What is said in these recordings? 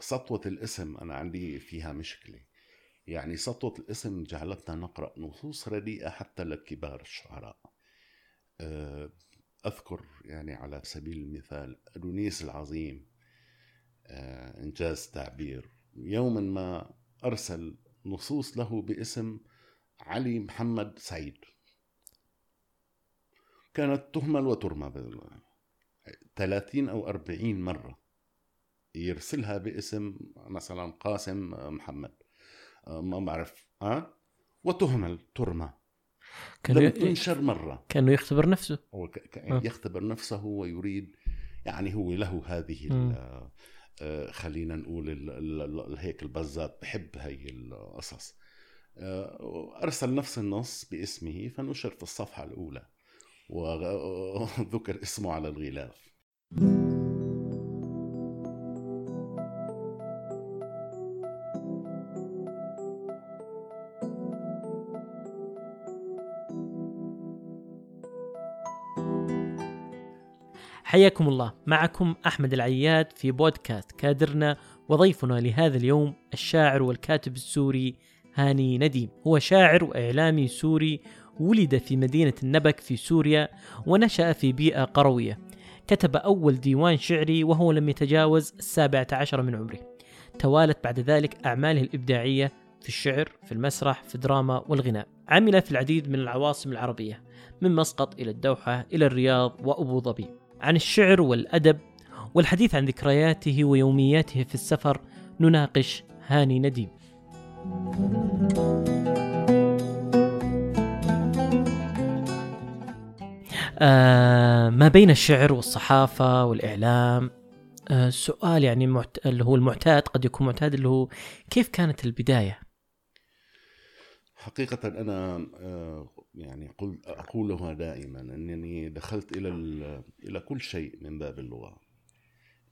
سطوة الاسم أنا عندي فيها مشكلة. يعني سطوة الاسم جعلتنا نقرأ نصوص رديئة حتى لكبار الشعراء. آه، أذكر يعني على سبيل المثال أدونيس العظيم آه، إنجاز تعبير. يوما ما أرسل نصوص له باسم علي محمد سعيد. كانت تهمل وترمى 30 أو 40 مرة. يرسلها باسم مثلا قاسم محمد. آه، ما بعرف. ها أه؟ وتهمل ترمى. كان لم تنشر مرة. كأنه يختبر نفسه. هو ك... أه. يختبر نفسه ويريد يعني هو له هذه آه خلينا نقول ال... ال... هيك البزات بحب هي القصص. آه أرسل نفس النص باسمه فنشر في الصفحة الأولى وذكر اسمه على الغلاف. حياكم الله. معكم أحمد العياد في بودكاست كادرنا وضيفنا لهذا اليوم الشاعر والكاتب السوري هاني نديم. هو شاعر وإعلامي سوري ولد في مدينة النبك في سوريا ونشأ في بيئة قروية. كتب أول ديوان شعري وهو لم يتجاوز السابعة عشر من عمره. توالت بعد ذلك أعماله الإبداعية في الشعر في المسرح في الدراما والغناء. عمل في العديد من العواصم العربية من مسقط إلى الدوحة إلى الرياض وأبو ظبي. عن الشعر والأدب والحديث عن ذكرياته ويومياته في السفر نناقش هاني نديم آه ما بين الشعر والصحافة والإعلام آه سؤال يعني معت... اللي هو المعتاد قد يكون معتاد اللي هو كيف كانت البداية؟ حقيقة أنا آه، يعني قل أقولها دائما أنني دخلت إلى إلى كل شيء من باب اللغة.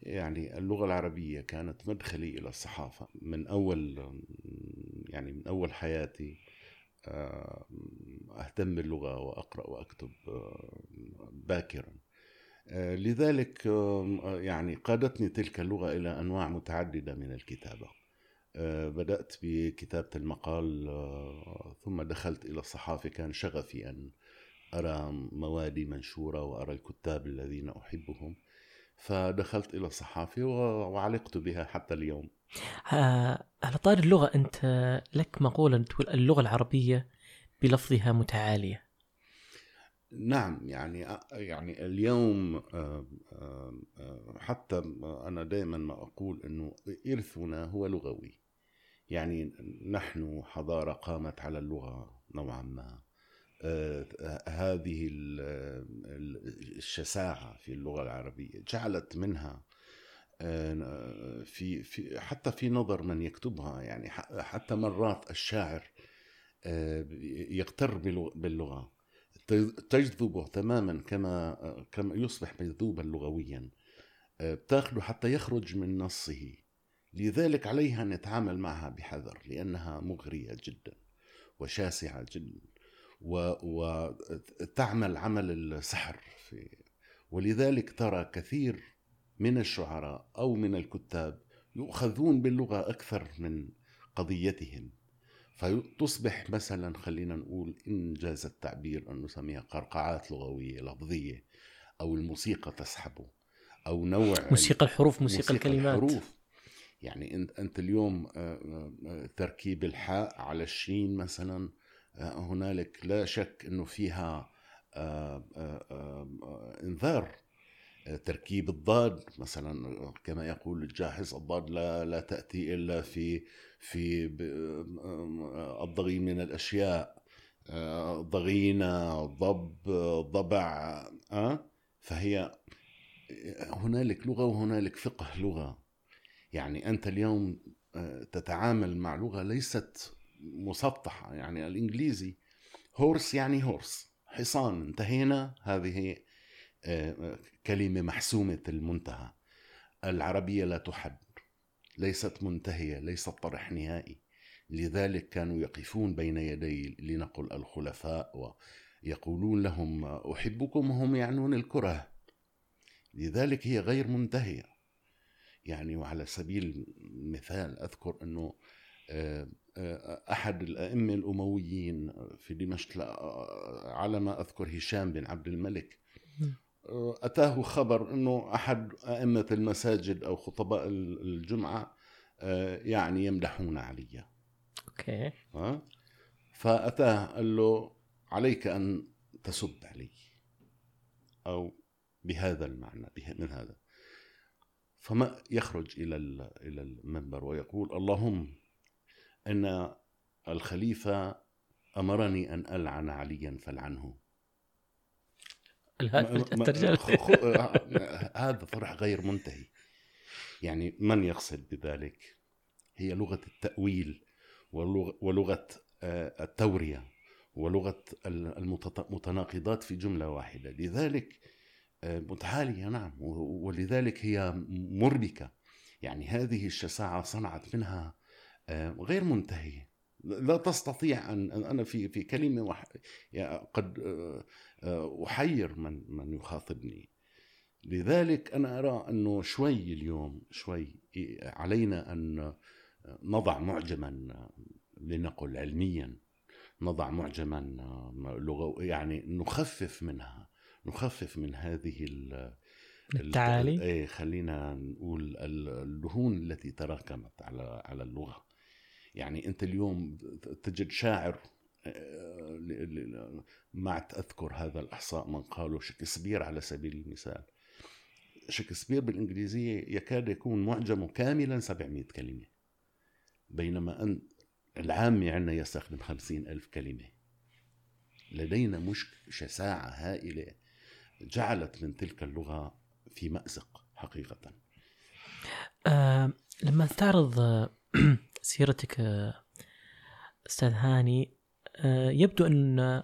يعني اللغة العربية كانت مدخلي إلى الصحافة من أول يعني من أول حياتي. آه، أهتم باللغة وأقرأ وأكتب آه، باكرا. لذلك يعني قادتني تلك اللغة إلى أنواع متعددة من الكتابة. آه، بدأت بكتابة المقال آه، ثم دخلت إلى الصحافة. كان شغفي أن أرى موادي منشورة وأرى الكتاب الذين أحبهم. فدخلت إلى الصحافة وعلقت بها حتى اليوم. آه، على طار اللغة أنت لك مقولة تقول اللغة العربية بلفظها متعالية. نعم يعني يعني اليوم حتى أنا دائما ما أقول إنه إرثنا هو لغوي. يعني نحن حضارة قامت على اللغة نوعا ما. هذه الشساعة في اللغة العربية جعلت منها في في حتى في نظر من يكتبها يعني حتى مرات الشاعر يغتر باللغة. تجذبه تماما كما كما يصبح مجذوبا لغويا. آه، بتاخده حتى يخرج من نصه. لذلك عليها أن نتعامل معها بحذر لأنها مغرية جدا وشاسعة جدا وتعمل عمل السحر في ولذلك ترى كثير من الشعراء أو من الكتاب يؤخذون باللغة أكثر من قضيتهم. فتصبح مثلا خلينا نقول إن جاز التعبير أن نسميها قرقعات لغوية لفظية أو الموسيقى تسحبه أو نوع موسيقى الحروف موسيقى, موسيقى الكلمات. الحروف. يعني انت أنت اليوم آه، آه، تركيب الحاء على الشين مثلا آه، هنالك لا شك إنه فيها إنذار. تركيب الضاد مثلا كما يقول الجاحظ الضاد لا لا تأتي إلا في في الضغين من الأشياء ضغينة ضب ضبع فهي هنالك لغة وهنالك فقه لغة. يعني أنت اليوم تتعامل مع لغة ليست مسطحة يعني الإنجليزي هورس يعني هورس حصان انتهينا. هذه كلمة محسومة المنتهى. العربية لا تحد ليست منتهية ليست طرح نهائي. لذلك كانوا يقفون بين يدي لنقل الخلفاء ويقولون لهم أحبكم وهم يعنون الكره. لذلك هي غير منتهية. يعني وعلى سبيل المثال أذكر أنه آه، آه، أحد الأئمة الأمويين في دمشق على ما أذكر هشام بن عبد الملك أتاه خبر أنه أحد أئمة المساجد أو خطباء الجمعة يعني يمدحون علي. أوكي. فأتاه قال له عليك أن تسب علي. أو بهذا المعنى من هذا. فما يخرج إلى إلى المنبر ويقول اللهم أن الخليفة أمرني أن ألعن عليا فالعنه هذا طرح غير منتهي. يعني من يقصد بذلك؟ هي لغة التأويل ولغة آه، التورية ولغة المتناقضات في جملة واحدة. لذلك آه، متعالية نعم. ولذلك هي مربكة. يعني هذه الشساعة صنعت منها آه، غير منتهية. لا تستطيع أن أنا في في كلمة وح... قد أحير من من يخاطبني. لذلك أنا أرى أنه شوي اليوم شوي علينا أن نضع معجما لنقل علميا نضع معجما لغة يعني نخفف منها. نخفف من هذه التعالي؟ إيه خلينا نقول الدهون التي تراكمت على على اللغة. يعني أنت اليوم تجد شاعر ما أذكر هذا الأحصاء من قالوا شكسبير على سبيل المثال. شكسبير بالإنجليزية يكاد يكون معجمه كاملا 700 كلمة بينما أن العامي عندنا يستخدم خمسين ألف كلمة. لدينا مش شساعة هائلة جعلت من تلك اللغة في مأزق حقيقة. أه لما تعرض سيرتك أستاذ هاني أه يبدو أن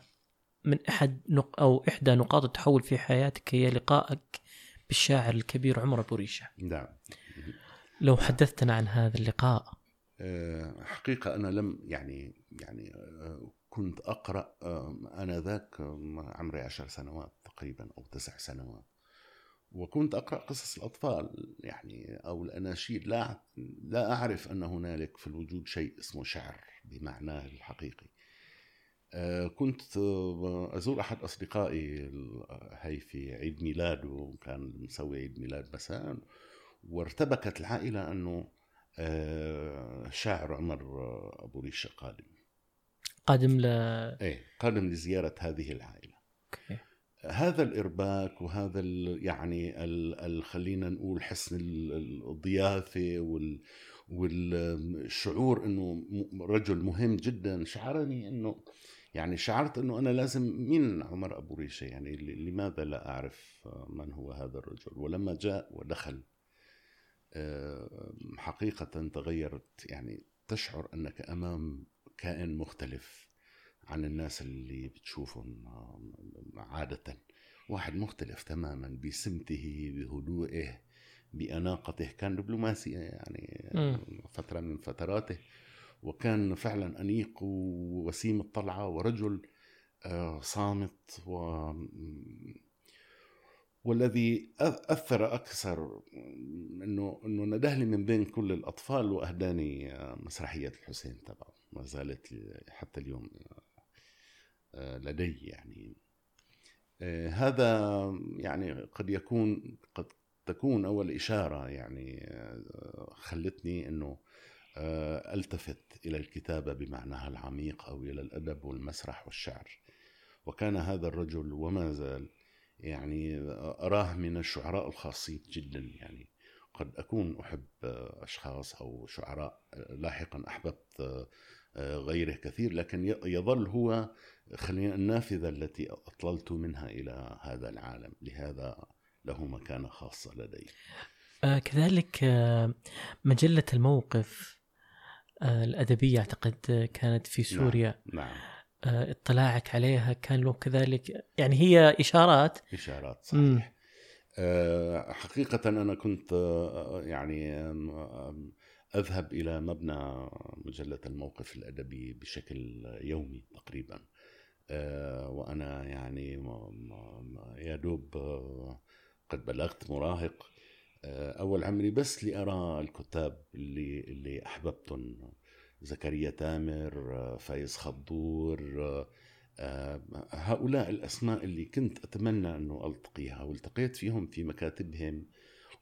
من أحد نق أو إحدى نقاط التحول في حياتك هي لقائك بالشاعر الكبير عمر أبو ريشة نعم. لو حدثتنا عن هذا اللقاء. آه، حقيقة أنا لم يعني يعني آه، كنت أقرأ آه، أنا ذاك عمري عشر سنوات تقريبا أو تسع سنوات. وكنت أقرأ قصص الأطفال يعني أو الأناشيد. لا لا أعرف أن هنالك في الوجود شيء اسمه شعر بمعناه الحقيقي. كنت أزور أحد أصدقائي هي في عيد ميلاده كان مسوي عيد ميلاد مساء وارتبكت العائلة أنه آه، شاعر عمر أبو ريشة قادم. قادم ل إيه قادم لزيارة هذه العائلة. أوكي. هذا الإرباك وهذا ال يعني ال ال خلينا نقول حسن الضيافة وال والشعور إنه رجل مهم جدا. شعرني إنه يعني شعرت إنه أنا لازم مين عمر أبو ريشة يعني لماذا لا أعرف من هو هذا الرجل؟ ولما جاء ودخل حقيقة تغيرت يعني تشعر أنك أمام كائن مختلف عن الناس اللي بتشوفهم عادة. واحد مختلف تماما بسمته بهدوئه بأناقته. كان دبلوماسي يعني فترة من فتراته. وكان فعلا أنيق ووسيم الطلعة ورجل آه، صامت و والذي أثر أكثر إنه إنه ندهلي من بين كل الأطفال وأهداني مسرحية الحسين تبعه. ما زالت حتى اليوم آه، لدي يعني. آه، هذا يعني قد يكون قد تكون أول إشارة يعني آه، خلتني إنه ألتفت إلى الكتابة بمعناها العميق أو إلى الأدب والمسرح والشعر. وكان هذا الرجل وما زال يعني أراه من الشعراء الخاصين جدا يعني. قد أكون أحب أشخاص أو شعراء لاحقا أحببت غيره كثير لكن يظل هو خلينا النافذة التي أطللت منها إلى هذا العالم. لهذا له مكانة خاصة لدي. آه كذلك آه مجلة الموقف آه الأدبية أعتقد كانت في سوريا. نعم, نعم. آه، اطلاعك عليها كان له كذلك يعني هي إشارات. إشارات صحيح. أه حقيقة أنا كنت آه، يعني أذهب إلى مبنى مجلة الموقف الأدبي بشكل يومي تقريبا. وأنا يعني يا دوب قد بلغت مراهق آه، أول عمري بس لارى الكتاب اللي اللي احببتهم زكريا تامر آه، فايز خضور آه، هؤلاء الأسماء اللي كنت أتمنى أنه ألتقيها والتقيت فيهم في مكاتبهم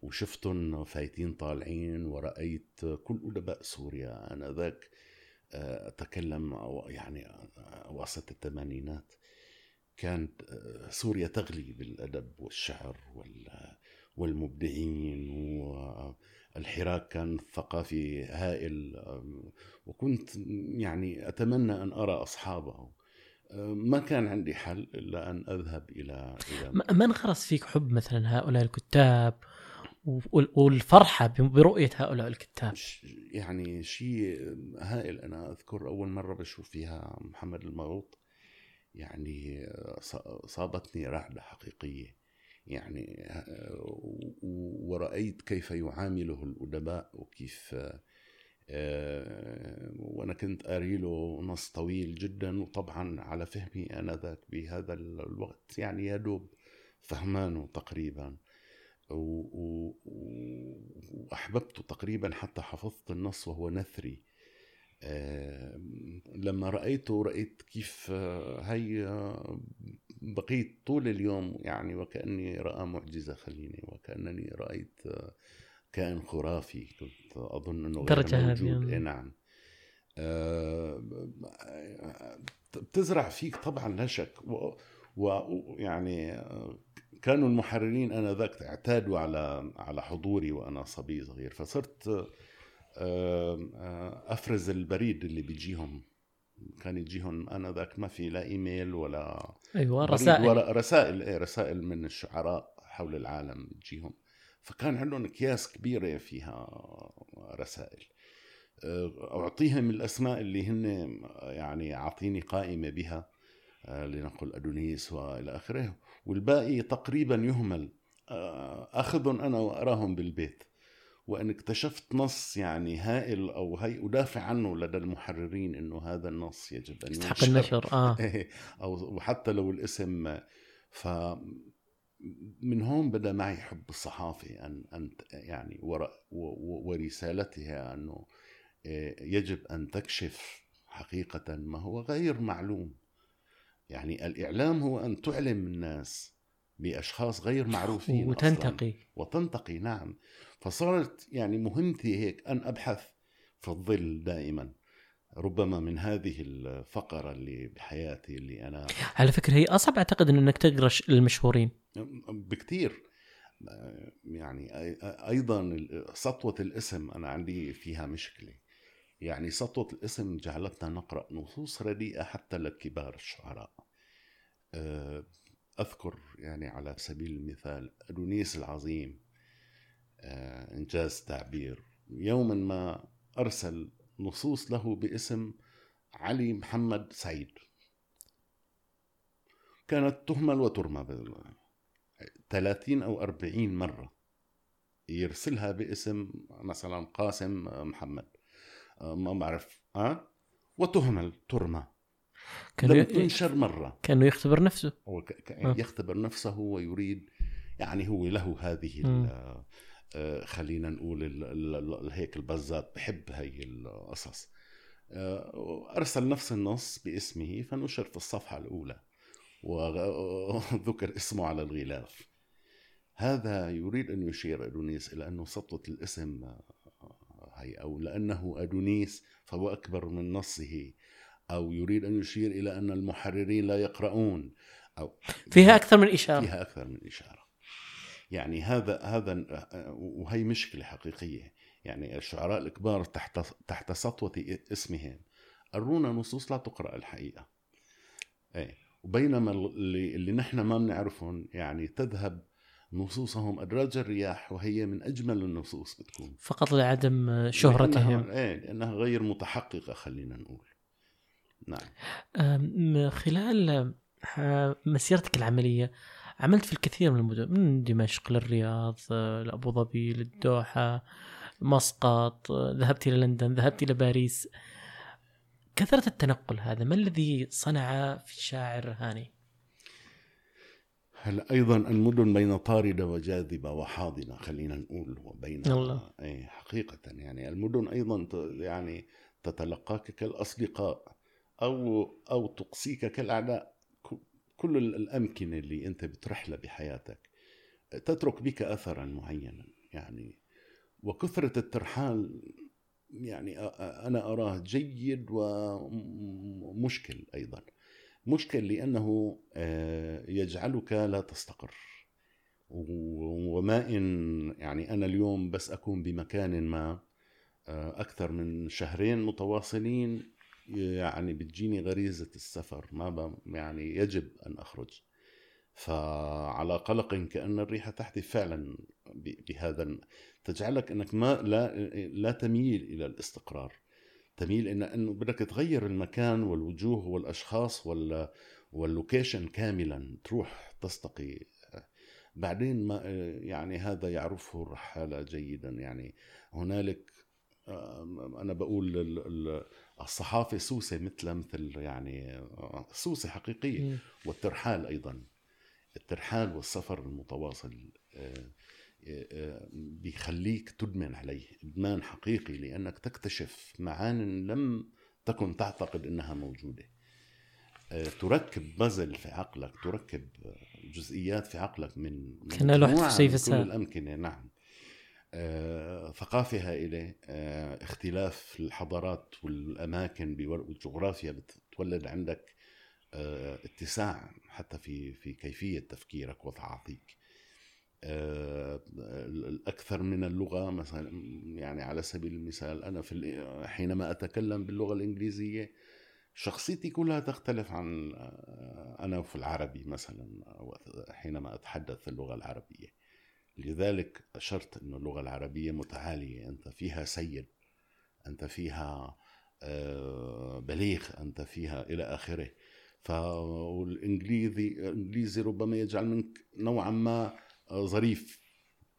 وشفتهم فايتين طالعين ورأيت كل أدباء سوريا. أنا ذاك أتكلم يعني وسط الثمانينات. كانت سوريا تغلي بالأدب والشعر والمبدعين والحراك كان ثقافي هائل وكنت يعني أتمنى أن أرى أصحابه. ما كان عندي حل إلا أن أذهب إلى إلى ما انغرس فيك حب مثلا هؤلاء الكتاب؟ والفرحة برؤية هؤلاء الكتاب؟ يعني شيء هائل أنا أذكر أول مرة بشوف فيها محمد المغوط. يعني صابتني رعدة حقيقية. يعني ورأيت كيف يعامله الأدباء وكيف آه، وأنا كنت قاري له نص طويل جدا وطبعا على فهمي أنا ذاك بهذا الوقت. يعني يا دوب فهمانه تقريبا وأحببته تقريبا حتى حفظت النص وهو نثري. لما رأيته رأيت كيف آه، هي آه، بقيت طول اليوم يعني وكأني رأى معجزة خليني وكأنني رأيت آه، كائن خرافي كنت أظن أنه درجة هذه إيه نعم. بتزرع فيك طبعا لا شك. ويعني كانوا المحررين آنذاك اعتادوا على على حضوري وأنا صبي صغير فصرت أفرز البريد اللي بيجيهم. كان يجيهم أنا ذاك ما في لا إيميل ولا أيوه رسائل. ولا رسائل إيه رسائل من الشعراء حول العالم تجيهم. فكان عندهم اكياس كبيرة فيها رسائل. أعطيهم الأسماء اللي هن يعني أعطيني قائمة بها لنقل أدونيس وإلى آخره. والباقي تقريبا يهمل. أخذهم أنا وأراهم بالبيت. وإن اكتشفت نص يعني هائل أو هي ادافع عنه لدى المحررين إنه هذا النص يجب أن يستحق النشر آه. أو وحتى لو الاسم ف من هون بدأ معي حب الصحافة أن أن يعني ورسالتها أنه آه، يجب أن تكشف حقيقة ما هو غير معلوم. يعني الإعلام هو أن تعلم الناس بأشخاص غير معروفين وتنتقي. أصلاً. وتنتقي نعم. فصارت يعني مهمتي هيك أن أبحث في الظل دائما. ربما من هذه الفقرة اللي بحياتي اللي أنا على فكرة هي أصعب أعتقد أنك تقرأ المشهورين. بكثير يعني أيضا سطوة الاسم أنا عندي فيها مشكلة. يعني سطوة الاسم جعلتنا نقرأ نصوص رديئة حتى لكبار الشعراء. أه، أذكر يعني على سبيل المثال أدونيس العظيم. إنجاز تعبير. يوما ما أرسل نصوص له باسم علي محمد سعيد. كانت تهمل وترمى 30 أو 40 مرة. يرسلها باسم مثلا قاسم محمد. ما بعرف ها؟ وتهمل ترمى. كان لم تنشر مرة. كأنه يختبر نفسه. هو يختبر نفسه ويريد يعني هو له هذه آه، خلينا نقول هيك البزات بحب هي القصص. آه، أرسل نفس النص باسمه فنشر في الصفحة الأولى وذكر اسمه على الغلاف. هذا يريد أن يشير أدونيس إلى أنه سطوة الاسم آه، هي أو لأنه أدونيس فهو أكبر من نصه أو يريد أن يشير إلى أن المحررين لا يقرؤون أو فيها أكثر من إشارة. فيها أكثر من إشارة. يعني هذا هذا وهي مشكلة حقيقية. يعني الشعراء الكبار تحت تحت سطوة اسمهم. أرونا نصوص لا تقرأ الحقيقة. إيه. وبينما اللي, اللي نحن ما بنعرفهم يعني تذهب نصوصهم أدراج الرياح وهي من أجمل النصوص بتكون. فقط لعدم شهرتهم. إيه لأنها غير متحققة خلينا نقول. نعم. خلال مسيرتك العملية عملت في الكثير من المدن من دمشق للرياض لأبو ظبي للدوحة مسقط ذهبت إلى لندن ذهبت إلى باريس كثرة التنقل هذا ما الذي صنع في الشاعر هاني؟ هلا أيضا المدن بين طارده وجاذبة وحاضنة خلينا نقول وبين الله. اي حقيقة يعني المدن أيضا يعني تتلقاك كالأصدقاء أو أو تقصيك كالأعداء كل ال- الأمكنة اللي أنت بترحلها بحياتك تترك بك اثرا معينا يعني وكثرة الترحال يعني أ- أ- أنا أراه جيد ومشكل أيضا. مشكل لأنه آه، يجعلك لا تستقر. وما إن يعني أنا اليوم بس أكون بمكان ما آه، أكثر من شهرين متواصلين يعني بتجيني غريزة السفر ما. يعني يجب أن أخرج. فعلى قلق كأن الريح تحدث فعلا بهذا تجعلك أنك ما لا لا تميل إلى الاستقرار. تميل ان انه بدك تغير المكان والوجوه والأشخاص وال واللوكيشن كاملا تروح تستقي. بعدين ما يعني هذا يعرفه الرحالة جيدا. يعني هنالك أنا بقول ال- ال- الصحافة سوسة مثل مثل يعني آه، سوسة حقيقية. والترحال أيضا. الترحال والسفر المتواصل آه، آه، بيخليك تدمن عليه. إدمان حقيقي لأنك تكتشف معان لم تكن تعتقد إنها موجودة. آه، تركب بازل في عقلك تركب آه، جزئيات في عقلك من كأنها لوحة مجموعة سيف السهل. كل الأمكنة. نعم. آه، ثقافه هائله آه، اختلاف الحضارات والأماكن بور- والجغرافيا بتولد عندك آه، اتساع حتى في في كيفية تفكيرك وتعاطيك الأكثر من اللغة مثلا يعني على سبيل المثال أنا في حينما أتكلم باللغة الإنجليزية شخصيتي كلها تختلف عن أنا في العربي مثلا حينما أتحدث اللغة العربية. لذلك أشرت إنه اللغة العربية متعالية. أنت فيها سيد أنت فيها آه، بليغ أنت فيها إلى آخره. فالانجليزي الانجليزي ربما يجعل منك نوعا ما آه، ظريف.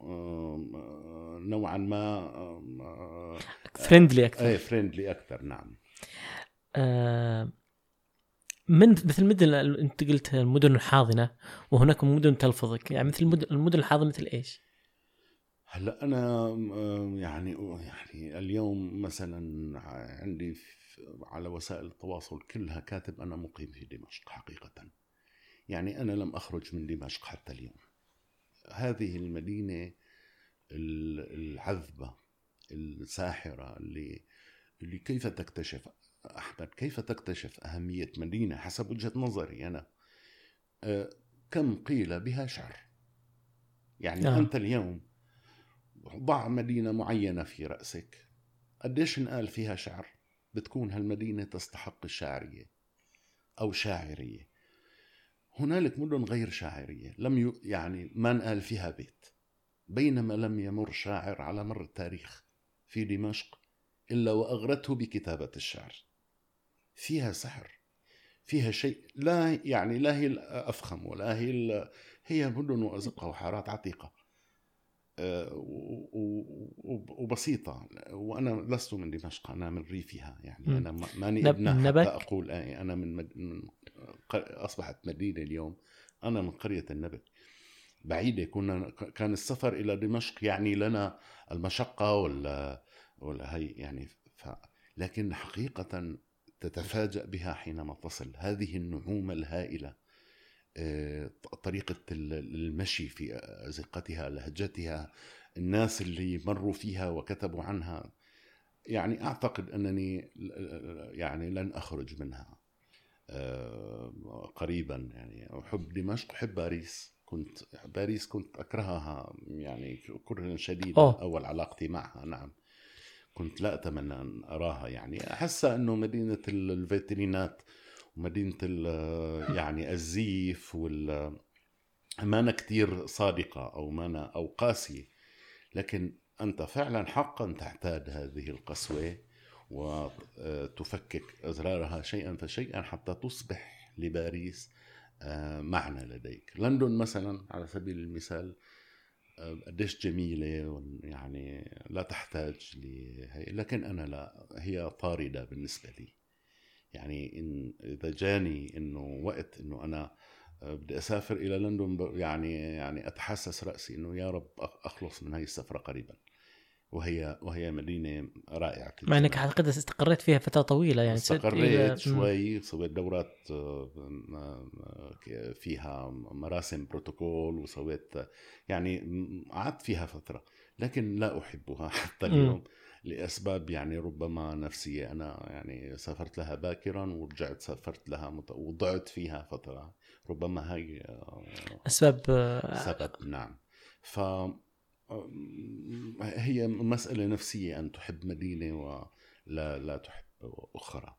آه، نوعا ما friendly أكثر. إيه friendly أكثر نعم. من مثل مدن انت قلت المدن الحاضنة وهناك مدن تلفظك. يعني مثل المدن, الحاضنة مثل إيش؟ هلا أنا يعني يعني اليوم مثلا عندي على وسائل التواصل كلها كاتب أنا مقيم في دمشق حقيقة. يعني أنا لم أخرج من دمشق حتى اليوم. هذه المدينة ال- العذبة الساحرة اللي اللي كيف تكتشف؟ أحمد كيف تكتشف أهمية مدينة حسب وجهة نظري أنا؟ آه، كم قيل بها شعر؟ يعني آه. أنت اليوم ضع مدينة معينة في رأسك قديش انقال فيها شعر؟ بتكون هالمدينة تستحق الشاعرية أو شاعرية. هنالك مدن غير شاعرية لم ي... يعني ما انقال فيها بيت؟ بينما لم يمر شاعر على مر التاريخ في دمشق إلا وأغرته بكتابة الشعر. فيها سحر فيها شيء لا يعني لا هي الأفخم ولا هي. هي مدن وأزقة وحارات عتيقة آه، وبسيطة وأنا لست من دمشق أنا من ريفها يعني. أنا ما- ماني ابنها حتى؟ أقول آه أنا من. من أصبحت مدينة اليوم أنا من قرية النبك بعيدة كنا كان السفر إلى دمشق يعني لنا المشقة ولا ولا هي يعني ف... لكن حقيقة تتفاجأ بها حينما تصل. هذه النعومة الهائلة آه، طريقة ال- المشي في أزقتها لهجتها الناس اللي مروا فيها وكتبوا عنها. يعني أعتقد أنني يعني لن أخرج منها آه، قريبا. يعني أحب دمشق أحب باريس. كنت باريس كنت أكرهها يعني كره شديدا. أول علاقتي معها نعم. كنت لا أتمنى أن أراها يعني. أحسها أنه مدينة ال- الفيترينات ومدينة يعني الزيف وال مانا كتير صادقة أو مانا أو قاسية. لكن أنت فعلا حقا تحتاج هذه القسوة وتفكك أزرارها شيئا فشيئا حتى تصبح لباريس آه، معنى لديك. لندن مثلا على سبيل المثال قديش جميلة ون- يعني لا تحتاج لهي لكن أنا لا هي طاردة بالنسبة لي. يعني إن إذا جاني إنه وقت إنه أنا بدي أسافر إلى لندن يعني يعني أتحسس رأسي إنه يا رب أخلص من هاي السفرة قريبا. وهي وهي مدينة رائعة مع إنك أعتقد استقريت فيها فترة طويلة يعني استقريت. شوي سويت دورات آه، آه، فيها مراسم بروتوكول وسويت يعني م- قعدت فيها فترة لكن لا أحبها حتى. اليوم لأسباب يعني ربما نفسية أنا يعني سافرت لها باكرا ورجعت سافرت لها مت... وضعت فيها فترة ربما هاي آه، أسباب سبب نعم ف هي مسألة نفسية أن تحب مدينة ولا لا تحب أخرى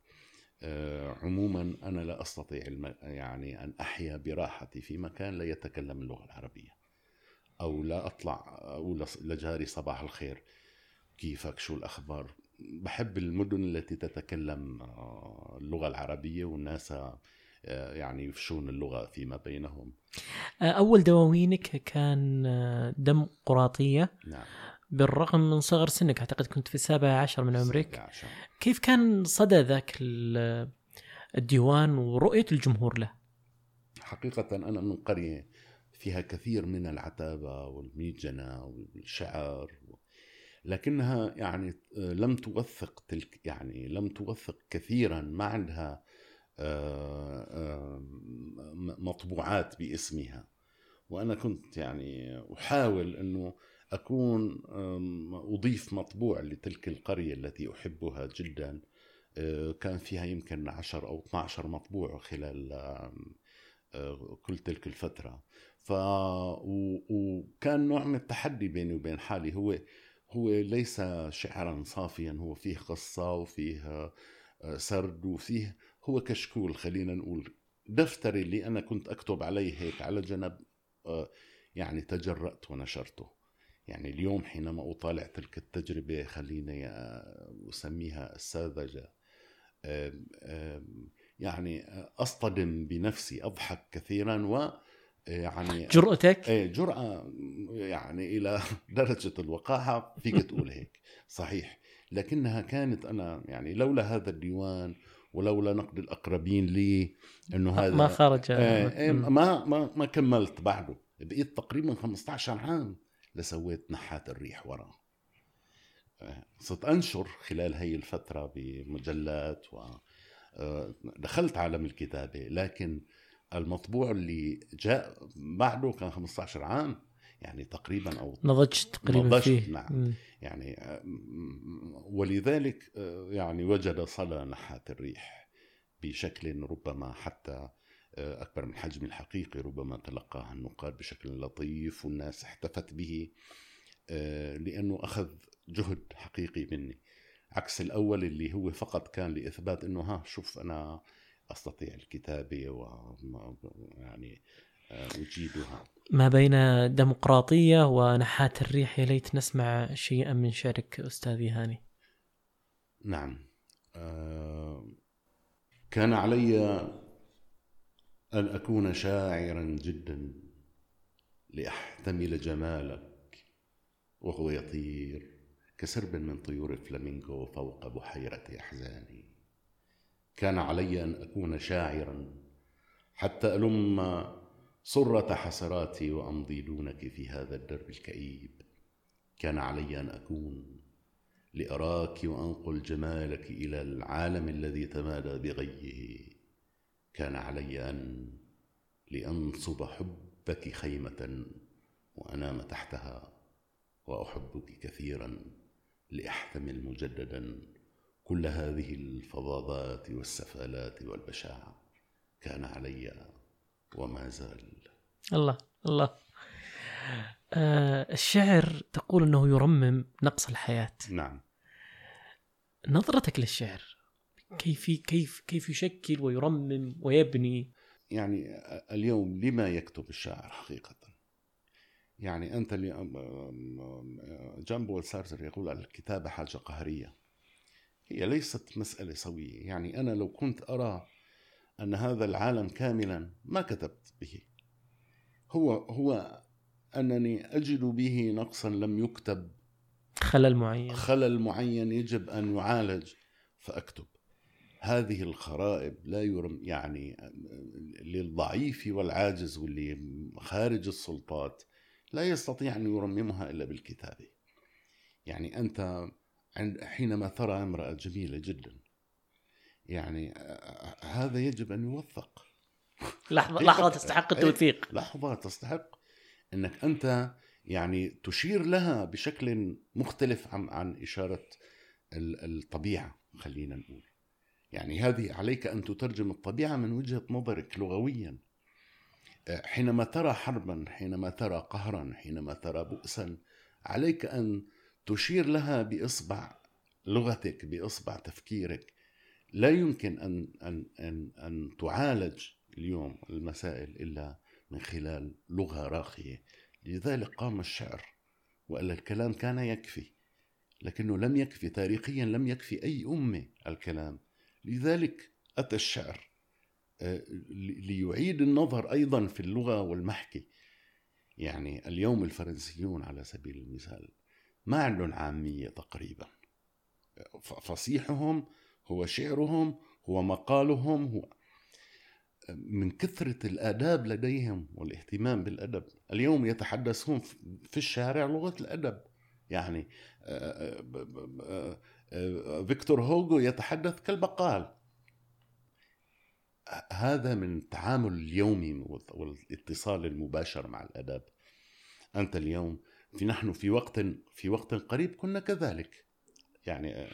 آه، عموما أنا لا أستطيع. يعني أن أحيا براحتي في مكان لا يتكلم اللغة العربية أو لا أطلع لص- لجاري صباح الخير كيفك شو الأخبار بحب المدن التي تتكلم آه، اللغة العربية والناس يعني يفشون اللغة فيما بينهم. آه، أول دواوينك كان آه، دم قراطية. نعم. بالرغم من صغر سنك أعتقد كنت في السابع عشر من عمرك. 17. كيف كان صدى ذاك ال- الديوان ورؤية الجمهور له؟ حقيقة أنا من قرية فيها كثير من العتابة والميجنة والشعر لكنها يعني لم توثق تلك يعني لم توثق كثيرا ما عندها آه، آه، مطبوعات باسمها. وأنا كنت يعني أحاول أنه أكون آم، أضيف مطبوع لتلك القرية التي أحبها جدا. آه، كان فيها يمكن 10 أو 12 مطبوع خلال آه، كل تلك الفترة. ف. وكان نوع من التحدي بيني وبين حالي. هو هو ليس شعرا صافيا هو فيه قصة وفيه آه، سرد وفيه هو كشكول خلينا نقول دفتري اللي أنا كنت أكتب عليه هيك على جنب آه، يعني تجرأت ونشرته. يعني اليوم حينما أطالع تلك التجربة خليني آه، أسميها الساذجة يعني أصطدم بنفسي أضحك كثيرا و يعني جرأتك؟ إيه جرأة يعني إلى درجة الوقاحة فيك تقول هيك صحيح. لكنها كانت أنا يعني لولا هذا الديوان ولولا نقد الأقربين لي إنه هذا ما خرج. مم. ما ما ما كملت بعده. بقيت تقريبا 15 عام لسويت نحات الريح وراه. آه، صرت أنشر خلال هي الفترة بمجلات و آه، دخلت عالم الكتابة. لكن المطبوع اللي جاء بعده كان 15 عام. يعني تقريبا أو نضجت تقريبا نضجت، فيه. نعم. يعني آه، ولذلك آه، يعني وجد صدى نحات الريح بشكل ربما حتى آه، أكبر من الحجم الحقيقي ربما تلقاها النقاد بشكل لطيف والناس احتفت به لأنه أخذ جهد حقيقي مني. عكس الأول اللي هو فقط كان لإثبات أنه ها شوف أنا أستطيع الكتابة و يعني أجيدها ما بين ديمقراطية ونحات الريح يا ليت نسمع شيئا من شعرك أستاذي هاني. نعم. آه، كان علي أن أكون شاعرا جدا لأحتمل جمالك وهو يطير كسرب من طيور الفلامينغو فوق بحيرة أحزاني. كان علي أن أكون شاعرا حتى ألم صرة حسراتي وأمضي دونك في هذا الدرب الكئيب. كان علي أن أكون لأراك وأنقل جمالك إلى العالم الذي تمادى بغيه. كان علي أن لأنصب حبك خيمة وأنام تحتها وأحبك كثيرا لأحتمل مجددا كل هذه الفظاظات والسفالات والبشاعة. كان علي وما زال. الله الله. آه الشعر تقول إنه يرمم نقص الحياة. نعم. نظرتك للشعر كيف كيف كيف يشكل ويرمم ويبني؟ يعني اليوم لما يكتب الشاعر حقيقة؟ يعني أنت اللي جان بول سارتر يقول الكتابة حاجة قهرية. هي ليست مسألة سوية. يعني أنا لو كنت أرى أن هذا العالم كاملا ما كتبت به. هو هو أنني أجد به نقصا لم يكتب. خلل معين. خلل معين يجب أن يعالج فأكتب. هذه الخرائب لا يرم يعني للضعيف والعاجز واللي خارج السلطات لا يستطيع أن يرممها إلا بالكتابة. يعني أنت عند حينما ترى امرأة جميلة جدا يعني هذا يجب أن يوثق. لحظة لحظة تستحق التوثيق. لحظة تستحق أنك أنت يعني تشير لها بشكل مختلف عن عن إشارة الطبيعة خلينا نقول. يعني هذه عليك أن تترجم الطبيعة من وجهة نظرك لغويا. حينما ترى حربا حينما ترى قهرا حينما ترى بؤسا عليك أن تشير لها بإصبع لغتك بإصبع تفكيرك. لا يمكن أن, أن, أن, أن تعالج اليوم المسائل إلا من خلال لغة راقية. لذلك قام الشعر وإلا الكلام كان يكفي لكنه لم يكفي تاريخيا لم يكفي أي أمة الكلام. لذلك أتى الشعر آه، ليعيد النظر أيضا في اللغة والمحكي. يعني اليوم الفرنسيون على سبيل المثال ما عندهم عامية تقريبا. فصيحهم هو شعرهم هو مقالهم هو من كثرة الآداب لديهم والاهتمام بالأدب. اليوم يتحدثون في الشارع لغة الأدب. يعني آه، آه، آه، فيكتور هوغو يتحدث كالبقال. هذا من التعامل اليومي والاتصال المباشر مع الأدب. أنت اليوم في نحن في وقت في وقت قريب كنا كذلك. يعني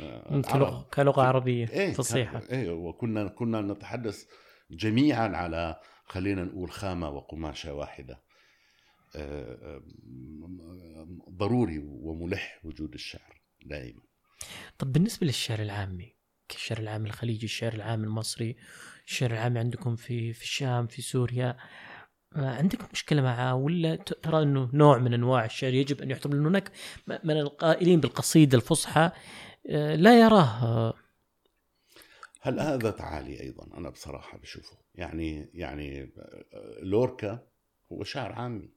كلغة, كلغة عربية إيه فصيحة. إيه وكنا كنا نتحدث جميعا على خلينا نقول خامة وقماشة واحدة. ضروري وملح وجود الشعر دائما. طب بالنسبة للشعر العامي الشعر العامي الخليجي الشعر العامي المصري الشعر العامي عندكم في في الشام في سوريا عندك مشكلة معاه ولا ترى أنه نوع من أنواع الشعر يجب أن يحترم هناك من القائلين بالقصيدة الفصحى آه، لا يراه. هل هذا تعالي أيضا؟ أنا بصراحة بشوفه. يعني يعني آه، لوركا هو شعر عامي.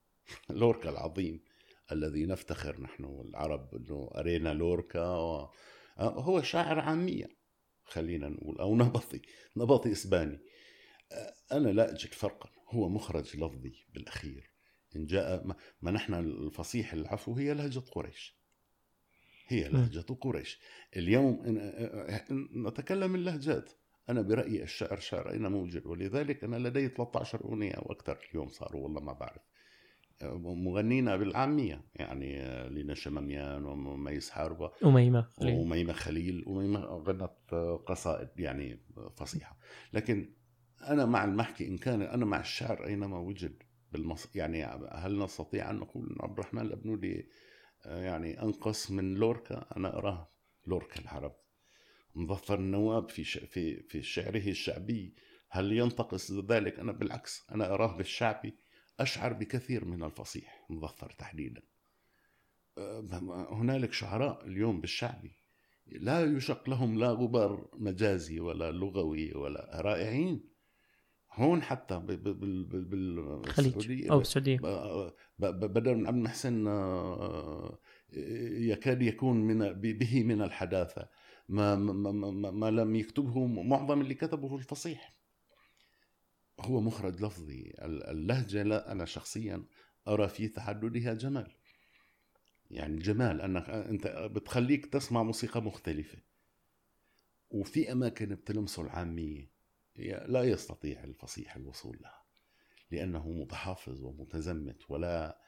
لوركا العظيم الذي نفتخر نحن العرب إنه أرينا لوركا و... آه، هو شاعر عاميه خلينا نقول أو نبطي نبطي إسباني. أنا لا أجد فرقا. هو مخرج لفظي بالأخير. إن جاء ما, نحن الفصيح العفو هي لهجة قريش. هي لهجة قريش. اليوم نتكلم اللهجات. أنا برأيي الشعر شعر اين موجود ولذلك أنا لدي 13 أغنية أو أكثر اليوم صاروا والله ما بعرف. مغنينا بالعامية يعني لينا شماميان وميس حاربة أميمة وأميمة خليل. أميمة غنت قصائد يعني فصيحة. لكن أنا مع المحكي إن كان أنا مع الشعر أينما وجد بالمص... يعني هل نستطيع أن نقول أن عبد الرحمن الأبنودي يعني أنقص من لوركا؟ أنا أراه لوركا العرب. مظفر النواب في ش... في في شعره الشعبي. هل ينتقص ذلك؟ أنا بالعكس أنا أراه بالشعبي أشعر بكثير من الفصيح. مظفر تحديدا. هنالك شعراء اليوم بالشعبي لا يشق لهم لا غبار مجازي ولا لغوي ولا رائعين. هون حتى بالسعودية. أو السعودية. بدر بن عبد المحسن آه، يكاد يكون من به من الحداثة. ما ما, ما, ما لم يكتبه معظم اللي كتبه الفصيح. هو مخرج لفظي. اللهجة لا أنا شخصيا أرى في تحددها جمال. يعني جمال أنك أنت بتخليك تسمع موسيقى مختلفة. وفي أماكن بتلمسه العامية. لا يستطيع الفصيح الوصول لها لأنه متحافظ ومتزمت ولا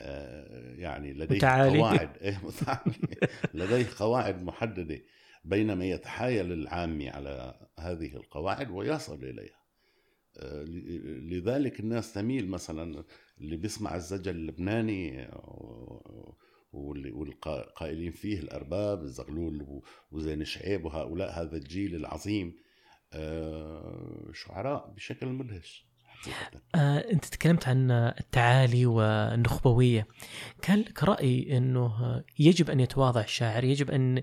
آه، يعني لديه متعالي. قواعد. إيه لديه قواعد محددة بينما يتحايل العامي على هذه القواعد ويصل إليها. آه، لذلك الناس تميل مثلا اللي بيسمع الزجل اللبناني والقائلين فيه الأرباب الزغلول وزين شعيب وهؤلاء هذا الجيل العظيم آه، شعراء بشكل مدهش آه، انت تكلمت عن التعالي والنخبوية. كان لك رأي إنه يجب أن يتواضع الشاعر يجب أن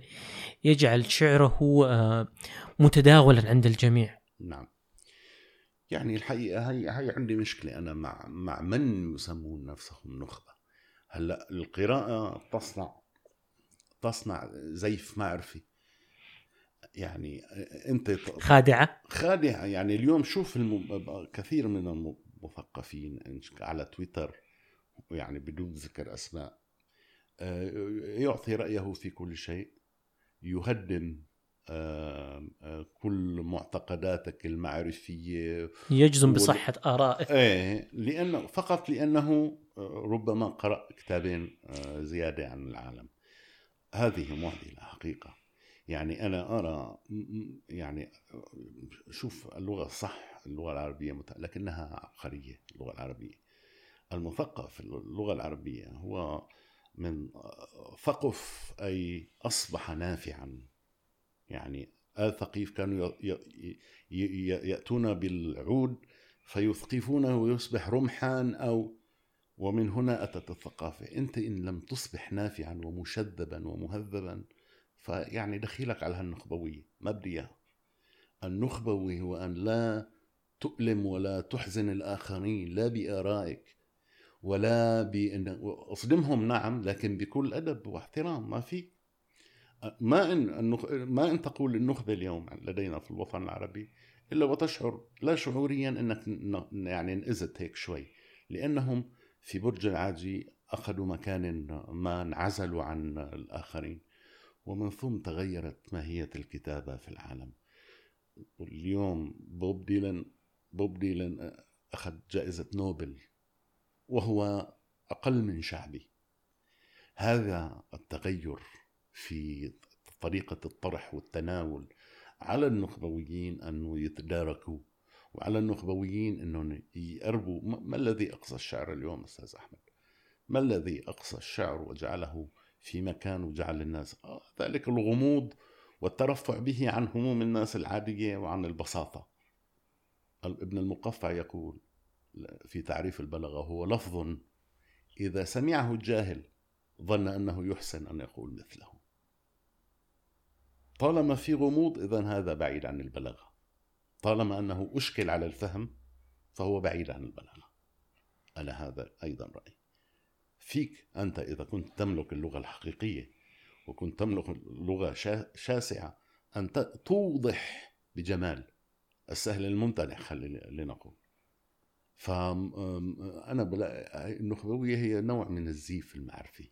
يجعل شعره آه، متداولا عند الجميع؟ نعم. يعني الحقيقة هي هي عندي مشكلة أنا مع مع من يسمون نفسهم نخبة. هلأ القراءة تصنع تصنع زيف معرفي. يعني انت خادعة؟ خادعة. يعني اليوم شوف الم... كثير من المثقفين على تويتر يعني بدون ذكر أسماء آه، يعطي رأيه في كل شيء يهدم آه، آه، كل معتقداتك المعرفية يجزم بصحة ارائه إيه لأنه فقط لأنه ربما قرأ كتابين زيادة عن العالم. هذه معضلة حقيقة. يعني أنا أرى يعني شوف اللغة صح اللغة العربية. لكنها عبقرية اللغة العربية المثقف اللغة العربية هو من ثقف أي أصبح نافعا يعني آل ثقيف كانوا يأتون بالعود فيثقفونه ويصبح رمحا أو ومن هنا أتت الثقافة أنت إن لم تصبح نافعا ومشذبا ومهذبا فيعني دخيلك على هالنخبوية ما بدي إياها. النخبوي هو أن لا تؤلم ولا تحزن الآخرين لا بآرائك ولا بأن أصدمهم نعم لكن بكل أدب واحترام ما في. ما إن النخ... ما إن تقول النخبة اليوم لدينا في الوطن العربي إلا وتشعر لا شعوريا أنك يعني انئذت هيك شوي لأنهم في برج العاجي أخذوا مكان ما انعزلوا عن الآخرين. ومن ثم تغيرت ماهية الكتابة في العالم. اليوم بوب ديلان بوب ديلان أخذ جائزة نوبل وهو أقل من شعبي. هذا التغير في طريقة الطرح والتناول على النخبويين أنه يتداركوا وعلى النخبويين أنهم يقربوا ما الذي أقصى الشعر اليوم أستاذ أحمد؟ ما الذي أقصى الشعر وجعله في مكان وجعل الناس آه ذلك الغموض والترفع به عن هموم الناس العادية وعن البساطة. ابن المقفع يقول في تعريف البلاغة هو لفظ إذا سمعه الجاهل ظن أنه يحسن أن يقول مثله. طالما في غموض إذا هذا بعيد عن البلاغة طالما أنه أشكل على الفهم فهو بعيد عن البلاغة أنا هذا أيضا رأيي فيك أنت إذا كنت تملك اللغة الحقيقية وكنت تملك لغة شاسعة أن توضح بجمال السهل الممتنع خلينا نقول فأنا بلا النخبوية هي نوع من الزيف المعرفي.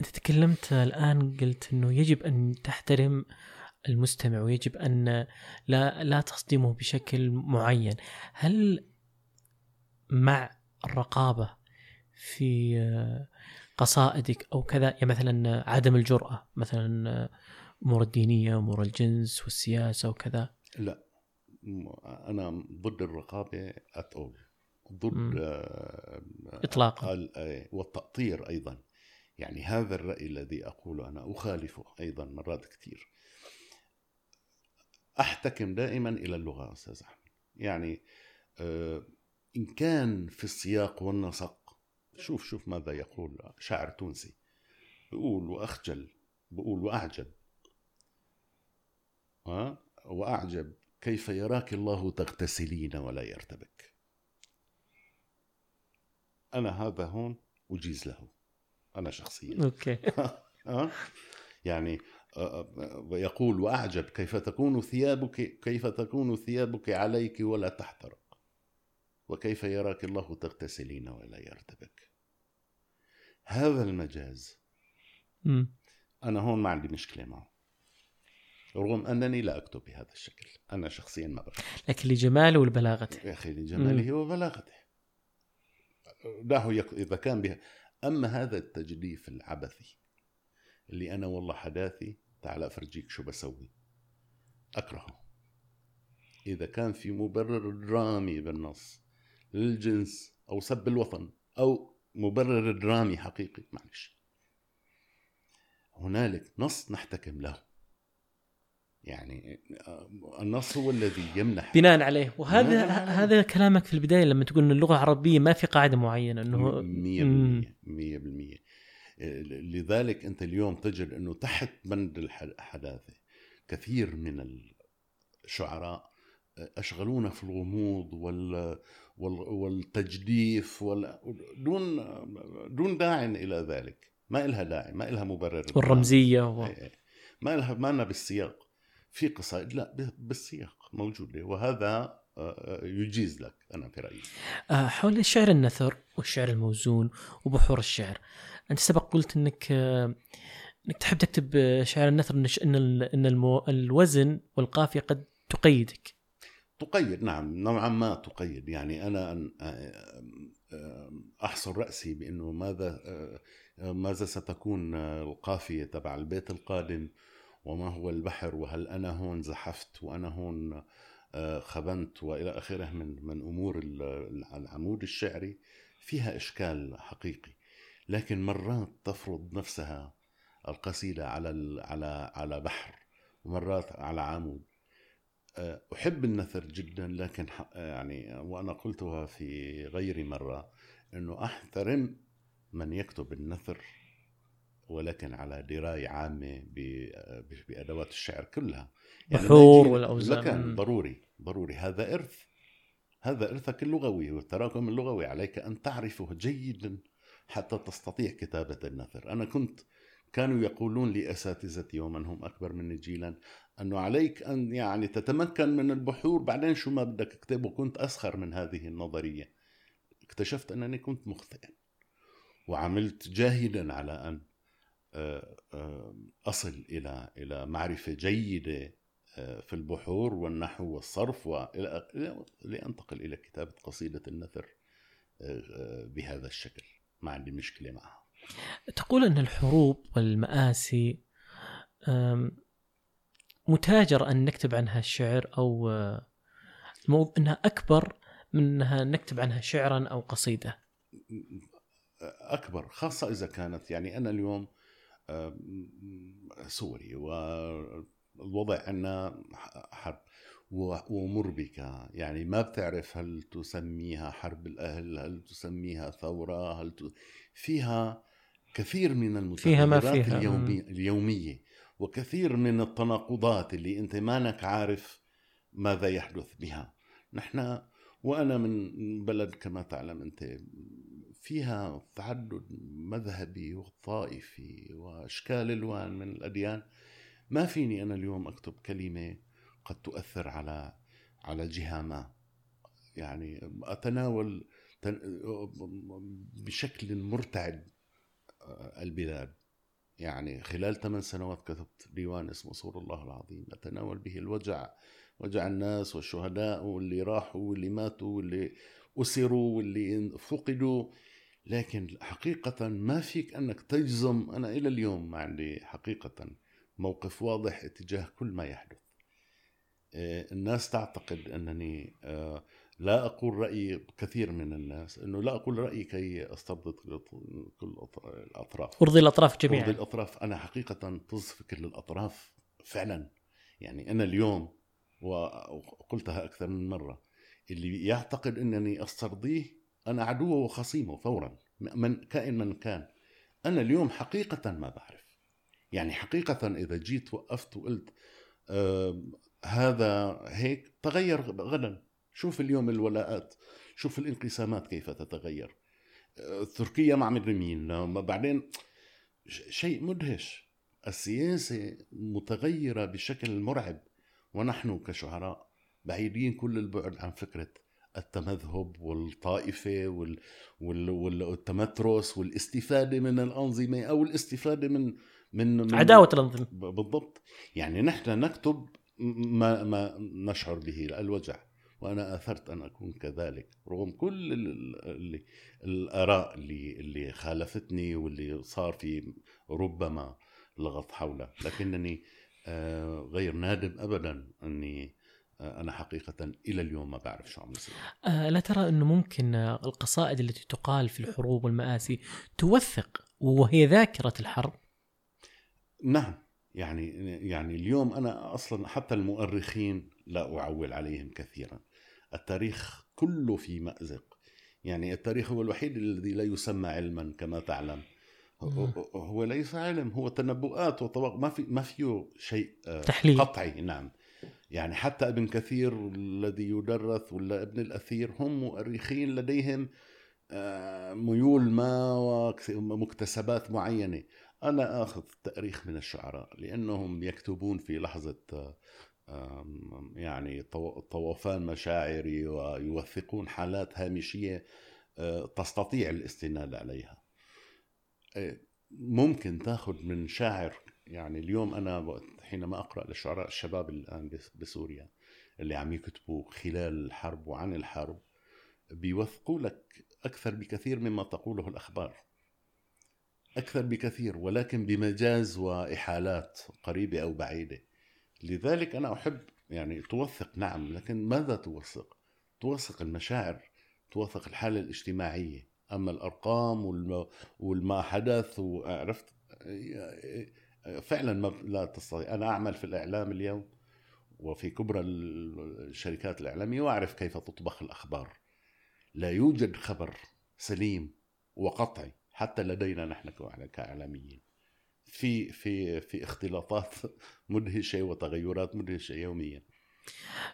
أنت تكلمت الآن قلت أنه يجب أن تحترم المستمع ويجب أن لا لا تصدمه بشكل معين. هل مع الرقابة في قصائدك أو كذا يعني مثلا عدم الجرأة مثلا أمور الدينية أمور الجنس والسياسة وكذا لا أنا ضد الرقابة أتقول ضد آه، إطلاقا. آه، والتأطير أيضا. يعني هذا الرأي الذي أقوله أنا أخالفه أيضا مرات كثير. أحتكم دائما إلى اللغة أستاذ أحمد. يعني آه، إن كان في السياق والنسق شوف شوف ماذا يقول شاعر تونسي. بقول وأخجل بقول وأعجب. ها؟ وأعجب كيف يراك الله تغتسلين ولا يرتبك. أنا هذا هون أجيز له أنا شخصيا. أوكي. يعني يقول وأعجب كيف تكون ثيابك كيف تكون ثيابك عليك ولا تحترق. وكيف يراك الله تغتسلين ولا يرتبك. هذا المجاز. م. أنا هون ما عندي مشكلة معه. رغم أنني لا أكتب بهذا الشكل. أنا شخصيا ما بكتب لكن لجماله ولبلاغته. يا أخي لجماله وبلاغته. دعه يك... إذا كان بها. أما هذا التجديف العبثي اللي أنا والله حداثي تعال أفرجيك شو بسوي. أكرهه. إذا كان في مبرر درامي بالنص للجنس أو سب الوطن أو مبرر درامي حقيقي معلش. هنالك نص نحتكم له. يعني آه، النص هو الذي يمنح. بناء عليه. وهذا هذا كلامك في البداية لما تقول إن اللغة العربية ما في قاعدة معينة إنه 100% 100% لذلك أنت اليوم تجد إنه تحت بند الحداثة كثير من الشعراء أشغلونا في الغموض وال والتجديف وال دون دون داع إلى ذلك. ما إلها داعي ما إلها مبرر والرمزية و... ما إلها ما بالسياق. في قصائد لا بالسياق موجوده وهذا آه، يجيز لك أنا في رأيي. آه، حول الشعر النثر والشعر الموزون وبحور الشعر. أنت سبق قلت إنك آه، إنك تحب تكتب آه، شعر النثر إن المو... الوزن والقافية قد تقيدك. تقيد نعم نوعا ما تقيد. يعني أنا أحصر رأسي بأنه ماذا ماذا ستكون القافية تبع البيت القادم؟ وما هو البحر؟ وهل أنا هون زحفت؟ وأنا هون خبنت؟ وإلى آخره من من أمور ال- العمود الشعري فيها إشكال حقيقي. لكن مرات تفرض نفسها القصيدة على على على بحر ومرات على عمود. آه، أحب النثر جدا لكن ح- يعني وأنا قلتها في غير مرة أنه أحترم من يكتب النثر ولكن على دراية عامة ب- بأدوات الشعر كلها. ما بحور والأوزان. لكن ضروري ضروري. هذا إرث. هذا إرثك اللغوي والتراكم اللغوي عليك أن تعرفه جيدا حتى تستطيع كتابة النثر. أنا كنت كانوا يقولون لي أساتذتي ومن هم أكبر مني جيلا أنه عليك أن يعني تتمكن من البحور بعدين شو ما بدك تكتبه كنت أسخر من هذه النظرية. اكتشفت أنني كنت مخطئا وعملت جاهدا على أن آه، آه، أصل إلى إلى معرفة جيدة آه، في البحور والنحو والصرف لأنتقل إلى كتابة قصيدة النثر بهذا الشكل. ما عندي مشكلة معها. تقول أن الحروب والمآسي متاجر أن نكتب عنها الشعر أو آه، مو إنها أكبر من إنها نكتب عنها شعرا أو قصيدة. أكبر خاصة إذا كانت يعني أنا اليوم سوري والوضع عندنا حرب و- ومربكه يعني ما بتعرف هل تسميها حرب الأهل هل تسميها ثورة هل ت... فيها كثير من فيها ما المتغيرات فيها. اليومي... اليومية وكثير من التناقضات اللي أنت مانك عارف ماذا يحدث بها. نحن وأنا من بلد كما تعلم أنت فيها تعدد مذهبي وطائفي وأشكال ألوان من الأديان. ما فيني أنا اليوم أكتب كلمة قد تؤثر على على جهة ما. يعني أتناول تن- بشكل مرتعد. البلاد. يعني خلال ثمان سنوات كتبت ديوان اسمه صور الله العظيم أتناول به الوجع وجع الناس والشهداء واللي راحوا واللي ماتوا واللي أسروا واللي فقدوا لكن حقيقة ما فيك أنك تجزم. أنا إلى اليوم ما عندي حقيقة موقف واضح اتجاه كل ما يحدث. آه، الناس تعتقد أنني آه، لا أقول رأيي كثير من الناس أنه لا أقول رأيي كي أستبدد كل الأطراف. أرضي الأطراف جميعا. الأطراف. أنا حقيقة تصفي كل الاطراف فعلا. يعني أنا اليوم وقلتها أكثر من مرة اللي يعتقد إنني أسترضيه أنا عدوه وخصيمه فورا من كائن من كان. أنا اليوم حقيقة ما بعرف. يعني حقيقة إذا جيت وقفت وقلت آه هذا هيك تغير غدا. شوف اليوم الولاءات شوف الانقسامات كيف تتغير. آه، تركيا مع مين لما بعدين شيء مدهش. السياسة متغيرة بشكل مرعب ونحن كشعراء بعيدين كل البعد عن فكرة التمذهب والطائفة وال... وال... وال- والتمترس والاستفادة من الأنظمة أو الاستفادة من من, من عداوة الأنظمة. ب- بالضبط. يعني نحن نكتب ما ما نشعر به الوجع. وأنا أثرت أن أكون كذلك رغم كل ال- ال- اللي الآراء اللي اللي خالفتني واللي صار في ربما لغط حوله لكنني آه، غير نادم ابدا أني آه، أنا حقيقة إلى اليوم ما بعرف شو عم بصير آه، لا ترى أنه ممكن القصائد التي تقال في الحروب والمآسي توثق وهي ذاكرة الحرب؟ نعم يعني يعني اليوم أنا أصلا حتى المؤرخين لا أعول عليهم كثيرا. التاريخ كله في مأزق. يعني التاريخ هو الوحيد الذي لا يسمى علما كما تعلم. هو- هو ليس علم هو تنبؤات وطواق ما في ما فيه شيء آه، تحليل. قطعي. نعم. يعني حتى ابن كثير الذي يدرس ولا ابن الأثير هم مؤرخين لديهم آه، ميول ما ومكتسبات معينة. أنا آخذ التأريخ من الشعراء لأنهم يكتبون في لحظة آم، يعني طو- طوفان مشاعري ويوثقون حالات هامشية آه، تستطيع الاستناد عليها. آه، ممكن تاخذ من شاعر يعني اليوم أنا حينما أقرأ للشعراء الشباب الآن بس- بسوريا اللي عم يكتبوا خلال الحرب وعن الحرب بيوثقوا لك أكثر بكثير مما تقوله الأخبار. أكثر بكثير ولكن بمجاز وإحالات قريبة أو بعيدة. لذلك أنا أحب يعني توثق نعم لكن ماذا توثق؟ توثق المشاعر توثق الحالة الاجتماعية. أما الأرقام والم... والما حدث وعرفت فعلا ما لا تستطيع. أنا أعمل في الإعلام اليوم وفي كبرى الشركات الإعلامية وأعرف كيف تطبخ الأخبار. لا يوجد خبر سليم وقطعي حتى لدينا نحن كإعلاميين. في في في اختلاطات مدهشة وتغيرات مدهشة يوميا.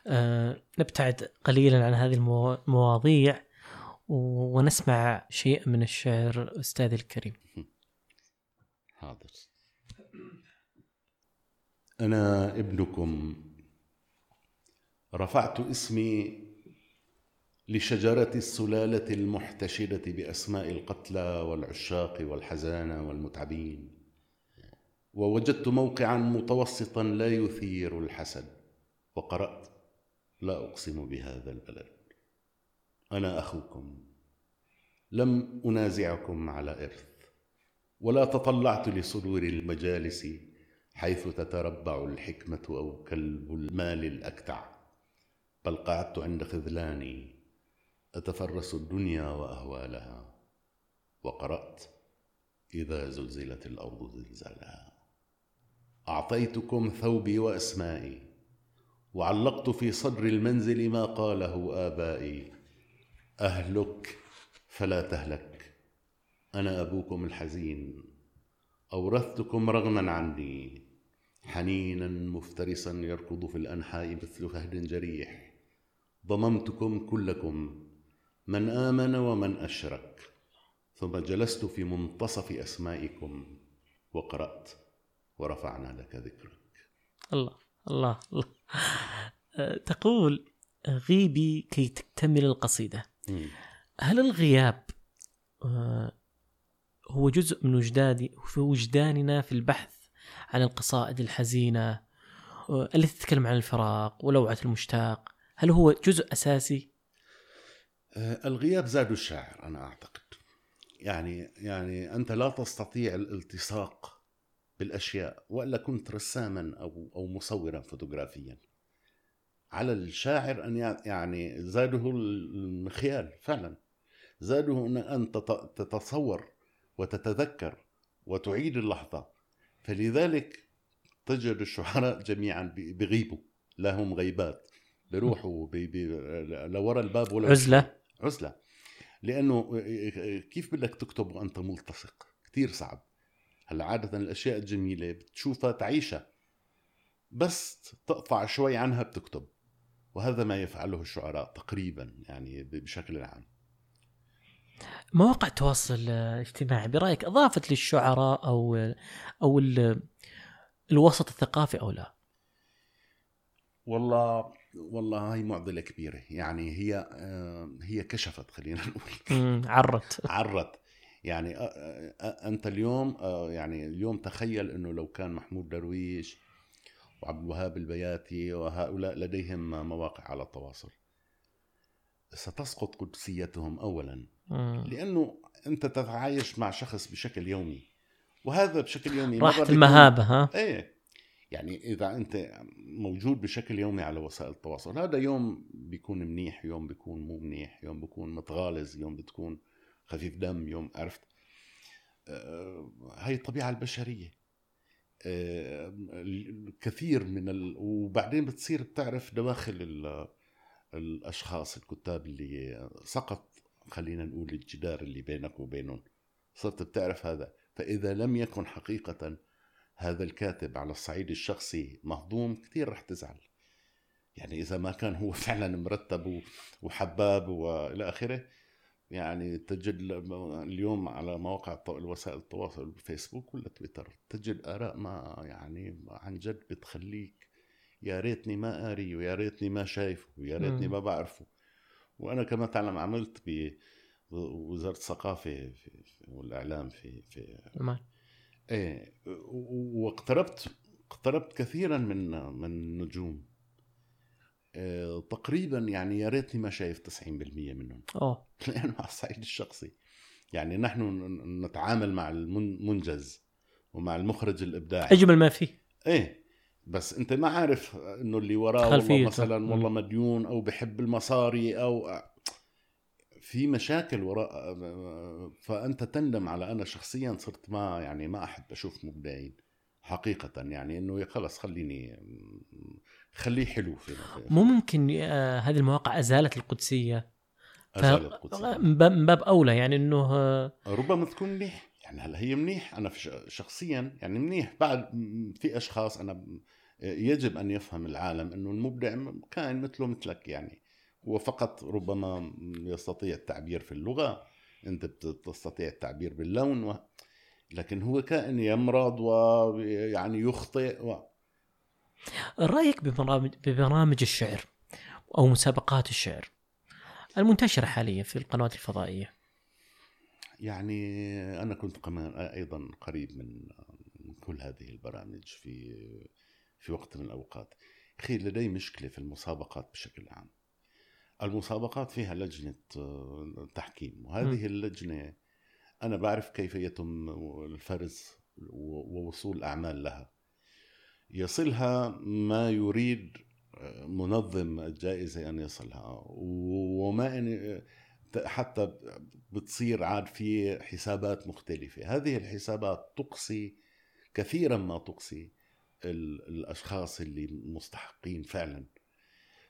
أه نبتعد قليلا عن هذه المو- المواضيع ونسمع شيء من الشعر أستاذي الكريم. حاضر. أنا ابنكم. رفعت اسمي لشجرة السلالة المحتشدة بأسماء القتلى والعشاق والحزانة والمتعبين. ووجدت موقعا متوسطا لا يثير الحسد. وقرأت لا أقسم بهذا البلد. أنا أخوكم. لم أنازعكم على إرث. ولا تطلعت لصدور المجالس حيث تتربع الحكمة أو كلب المال الأكتع. بل قعدت عند خذلاني أتفرس الدنيا وأهوالها. وقرأت إذا زلزلت الأرض زلزالها أعطيتكم ثوبي وأسمائي. وعلقت في صدر المنزل ما قاله آبائي. أهلك فلا تهلك. أنا أبوكم الحزين. أورثتكم رغما عني. حنينا مفترسا يركض في الأنحاء مثل فهد جريح. ضممتكم كلكم. من آمن ومن أشرك. ثم جلست في منتصف أسمائكم. وقرأت. ورفعنا لك ذكرك. الله الله الله. أه تقول غيبي كي تكتمل القصيدة. هل الغياب أه هو جزء من وجداني في وجداننا في البحث عن القصائد الحزينة أه التي تتكلم عن الفراق ولوعة المشتاق؟ هل هو جزء أساسي؟ الغياب زاد الشاعر أنا أعتقد. يعني يعني أنت لا تستطيع الالتصاق بالأشياء وإلا كنت رساما أو أو مصورا فوتوغرافيا. على الشاعر يع- يعني زاده المخيال فعلا. زاده تت- تتصور وتتذكر وتعيد اللحظة. فلذلك تجد الشعراء جميعا بيغيبوا لهم غيبات. بيروحوا بي بي لورا الباب ولا عزلة. عزلة. لأنه كيف بدك تكتب وأنت ملتصق؟ كتير صعب. هلا عادة الأشياء الجميلة بتشوفها تعيشها بس تقطع شوي عنها بتكتب وهذا ما يفعله الشعراء تقريبا يعني بشكل عام. مواقع التواصل الاجتماعي برأيك أضافت للشعراء أو أو ال- الوسط الثقافي أو لا؟ والله والله هاي معضلة كبيرة يعني هي آه، هي كشفت خلينا نقول. عرت. عرت. يعني أنت اليوم يعني اليوم تخيل إنه لو كان محمود درويش وعبد الوهاب البياتي وهؤلاء لديهم مواقع على التواصل ستسقط قدسيتهم اولا. لأنه أنت تتعايش مع شخص بشكل يومي وهذا بشكل يومي راحت المهابة ها؟ إيه يعني إذا أنت موجود بشكل يومي على وسائل التواصل هذا يوم بيكون منيح يوم بيكون مو منيح يوم بيكون متغالظ يوم بتكون خفيف دم يوم عرفت؟ آه، هاي الطبيعة البشرية. آه، الكثير من ال... وبعدين بتصير بتعرف دواخل ال... الأشخاص الكتاب اللي سقط خلينا نقول الجدار اللي بينك وبينهم. صرت بتعرف هذا. فإذا لم يكن حقيقة هذا الكاتب على الصعيد الشخصي مهضوم كثير رح تزعل. يعني إذا ما كان هو فعلا مرتب وحباب وإلى آخره يعني تجد اليوم على مواقع وسائل التواصل الفيسبوك ولا تويتر تجد آراء ما يعني عن جد بتخليك يا ريتني ما قاري ويا ريتني ما شايفه ويا ريتني. ما بعرفه. وأنا كما تعلم عملت بوزارة الثقافة في في- في في عمان إيه واقتربت اقتربت كثيرا من من النجوم. إيه، تقريبا يعني يا ريتني ما شايف 90% منهم. اوه لأنه على الصعيد الشخصي. يعني نحن نتعامل مع المنجز ومع المخرج الإبداعي. أجمل ما فيه. إيه. بس أنت ما عارف إنه اللي وراه. والله مثلا. والله مديون أو بحب المصاري أو في مشاكل وراء فأنت تندم على أنا شخصيا صرت ما يعني ما أحب أشوف مبدعين حقيقة. يعني إنه خلص خليني خليه حلو في مو ممكن آه هذه المواقع أزالت القدسية؟ ف- أزال القدس من باب أولى يعني إنه آه ربما تكون منيح. يعني هلا هي منيح؟ أنا شخصيا يعني منيح. بعد في أشخاص أنا يجب أن يفهم العالم إنه المبدع كائن مثله مثلك يعني. هو فقط ربما يستطيع التعبير في اللغة. أنت بتستطيع التعبير باللون و... لكن هو كائن يمرض ويعني يخطئ و... رأيك ببرامج ببرامج الشعر أو مسابقات الشعر المنتشرة حاليا في القنوات الفضائية؟ يعني أنا كنت كمان أيضا قريب من كل هذه البرامج في في وقت من الأوقات. أخي لدي مشكلة في المسابقات بشكل عام. المسابقات فيها لجنة تحكيم وهذه اللجنة أنا بعرف كيف يتم الفرز ووصول اعمال لها. يصلها ما يريد آه، منظم الجائزة أن يصلها. وما إن حتى بتصير عاد في حسابات مختلفة. هذه الحسابات تقصي كثيرا ما تقصي ال- الأشخاص اللي مستحقين فعلا.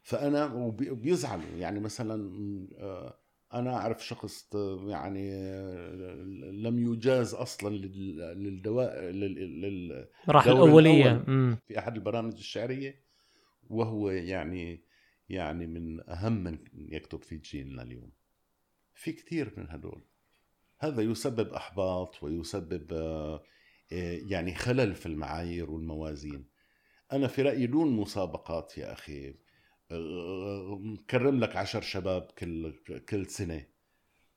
فأنا وبي- وبيزعلوا. يعني مثلا أنا أعرف شخص يعني لم يجاز أصلا لل- للدواء لل- لل- راح الدور الأولية. الأول. في أحد البرامج الشعرية وهو يعني يعني من أهم من يكتب في جيلنا اليوم. في كثير من هدول. هذا يسبب أحباط ويسبب آه، يعني خلل في المعايير والموازين. أنا في رأيي دون مسابقات يا أخي. مكرم لك عشر شباب كل كل سنة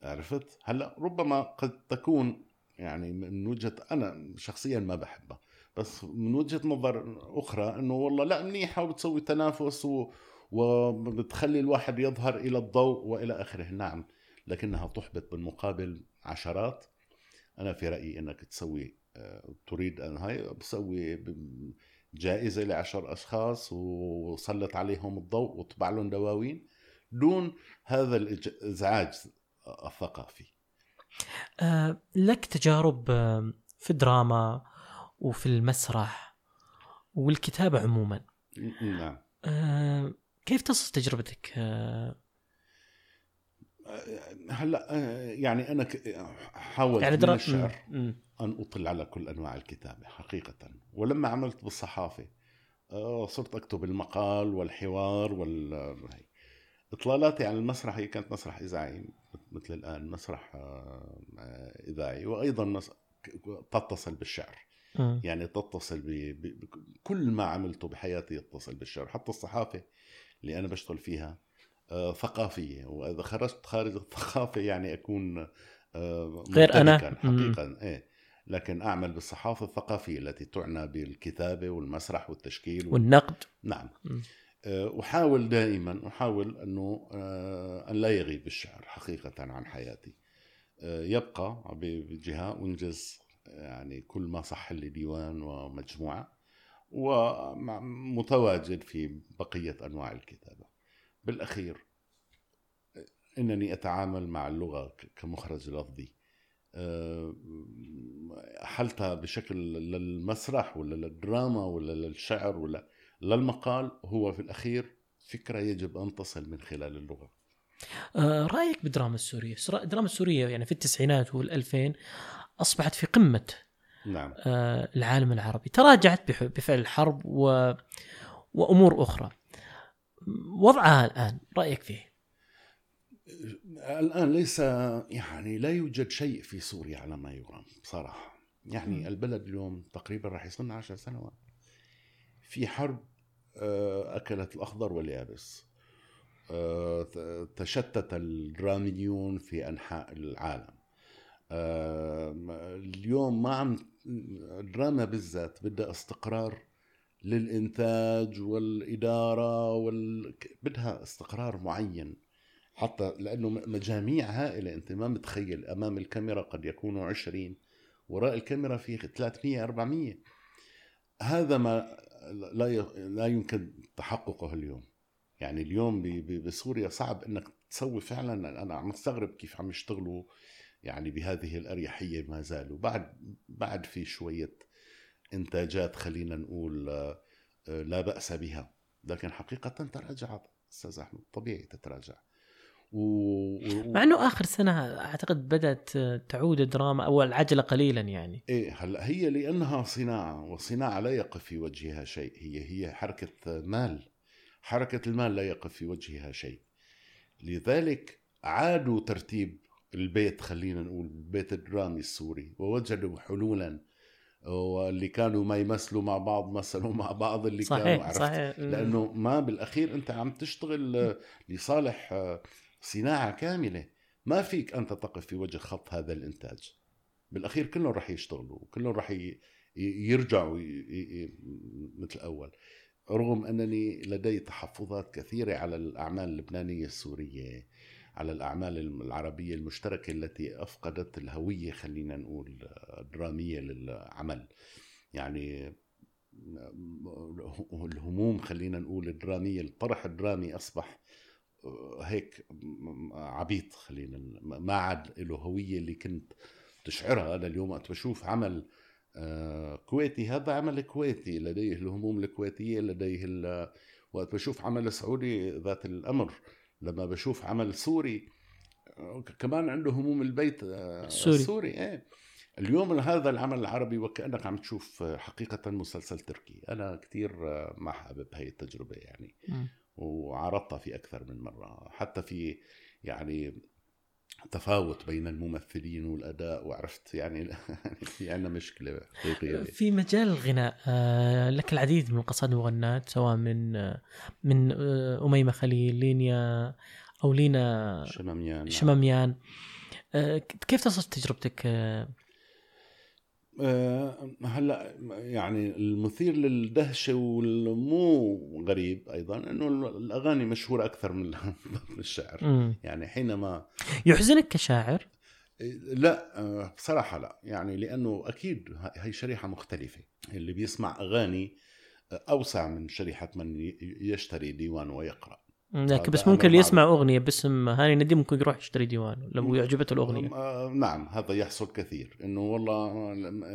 عرفت؟ هلأ ربما قد تكون يعني من وجهة أنا شخصيا ما بحبها بس من وجهة نظر أخرى إنه والله لأ منيحة وبتسوي تنافس و وبتخلي الواحد يظهر إلى الضوء وإلى آخره. نعم لكنها تحبط بالمقابل عشرات. أنا في رأيي إنك تسوي آه، تريد أن هاي بسوي جائزة لعشر أشخاص وسلط عليهم الضوء وطبع لهم دواوين دون هذا الإزعاج الثقافي آه لك تجارب آه في الدراما وفي المسرح والكتابة عموما نعم آه كيف تصف تجربتك آه هلا آه، يعني أنا حاولت يعني من. الشعر. أن أطل على كل أنواع الكتابة حقيقة. ولما عملت بالصحافة آه، صرت أكتب المقال والحوار وال. إطلالاتي على المسرح هي كانت مسرح إذاعي مثل الآن مسرح آه، إذاعي. وأيضا مس... تتصل بالشعر. يعني تتصل ب... ب... كل ما عملته بحياتي يتصل بالشعر. حتى الصحافة اللي أنا بشتغل فيها آه، ثقافية. وإذا خرجت خارج الثقافة يعني أكون غير أنا. حقيقة إيه. لكن أعمل بالصحافة الثقافية التي تعنى بالكتابة والمسرح والتشكيل وال... والنقد. نعم. آه، أحاول دائما أحاول أنه آه، أن لا يغيب الشعر حقيقة عن حياتي. آه، يبقى بجهة أنجز يعني كل ما صح لي ديوان ومجموعة ومتواجد في بقية أنواع الكتابة. بالأخير إنني أتعامل مع اللغة كمخرج لفظي. حلتها بشكل للمسرح ولا للدراما ولا للشعر ولا للمقال هو في الأخير فكرة يجب أن تصل من خلال اللغة. آه رأيك بالدراما السورية؟ السرا- الدراما السورية يعني في التسعينات والألفين أصبحت في قمة نعم. آه العالم العربي. تراجعت بفعل الحرب و... وأمور أخرى. وضعها الآن رأيك فيه؟ الآن ليس يعني لا يوجد شيء في سوريا على ما يرام بصراحة. يعني مم. البلد اليوم تقريبا راح يصلنا عشر سنوات. في حرب آه، أكلت الأخضر واليابس. آه، تشتت الدراميون في أنحاء العالم. آه، اليوم ما عم الدراما بالذات بدها استقرار للإنتاج والإدارة وال... بدها استقرار معين. حتى لأنه م- مجاميع هائلة أنت ما متخيل أمام الكاميرا قد يكونوا 20 وراء الكاميرا في 300 400 هذا ما لا لا يمكن تحققه اليوم. يعني اليوم بسوريا صعب إنك تسوي فعلا. أنا عم استغرب كيف عم يشتغلوا يعني بهذه الأريحية ما زالوا. بعد بعد في شوية إنتاجات خلينا نقول آه، لا بأس بها. لكن حقيقة تراجعت أستاذ أحمد طبيعي تتراجع. و... مع إنه آخر سنة أعتقد بدأت تعود الدراما أو العجلة قليلا يعني. إيه هلا هي لأنها صناعة والصناعة لا يقف في وجهها شيء. هي هي حركة مال حركة المال لا يقف في وجهها شيء. لذلك عادوا ترتيب البيت خلينا نقول البيت الدرامي السوري ووجدوا حلولا واللي كانوا ما يمثلوا مع بعض مثلوا مع بعض اللي كانوا صحيح عرفت؟ صحيح. لأنه ما بالأخير أنت عم تشتغل لصالح صناعة كاملة. ما فيك أنت تقف في وجه خط هذا الإنتاج. بالأخير كلهم رح يشتغلوا وكلهم رح يرجعوا مثل أول. رغم أنني لدي تحفظات كثيرة على الأعمال اللبنانية السورية على الأعمال العربية المشتركة التي أفقدت الهوية خلينا نقول الدراميه للعمل. يعني الهموم خلينا نقول الدرامية الطرح الدرامي أصبح هيك عبيط خلينا ما عاد له هوية اللي كنت تشعرها. أنا اليوم وقت بشوف عمل آه، كويتي. هذا عمل كويتي لديه الهموم الكويتية لديه ال- وقت بشوف عمل سعودي ذات الأمر. لما بشوف عمل سوري آه، كمان عنده هموم البيت آه، السوري. السوري إيه. اليوم هذا العمل العربي وكأنك عم تشوف حقيقة مسلسل تركي. أنا كثير ما حابب هاي التجربة يعني. مم. وعرضتها في أكثر من مرة. حتى في يعني تفاوت بين الممثلين والأداء وعرفت يعني في عندنا مشكلة حقيقية. في مجال الغناء آه، لك العديد من القصائد والمغنات سواء من آه، من آه، أميمة خليل لينيا أو لينا شماميان. شماميان. كيف تصف تجربتك هلأ يعني المثير للدهشة والمو غريب أيضا أنه الأغاني مشهورة أكثر من الشعر. مم. يعني حينما يحزنك كشاعر؟ لا آه، بصراحة لا. يعني لأنه أكيد هي شريحة مختلفة. اللي بيسمع أغاني آه، أوسع من شريحة من يشتري ديوان ويقرأ. لكن بس ممكن اللي. يسمع أغنية باسم هاني نديم ممكن يروح يشتري ديوان لو يعجبته الأغنية. آه، نعم هذا يحصل كثير إنه والله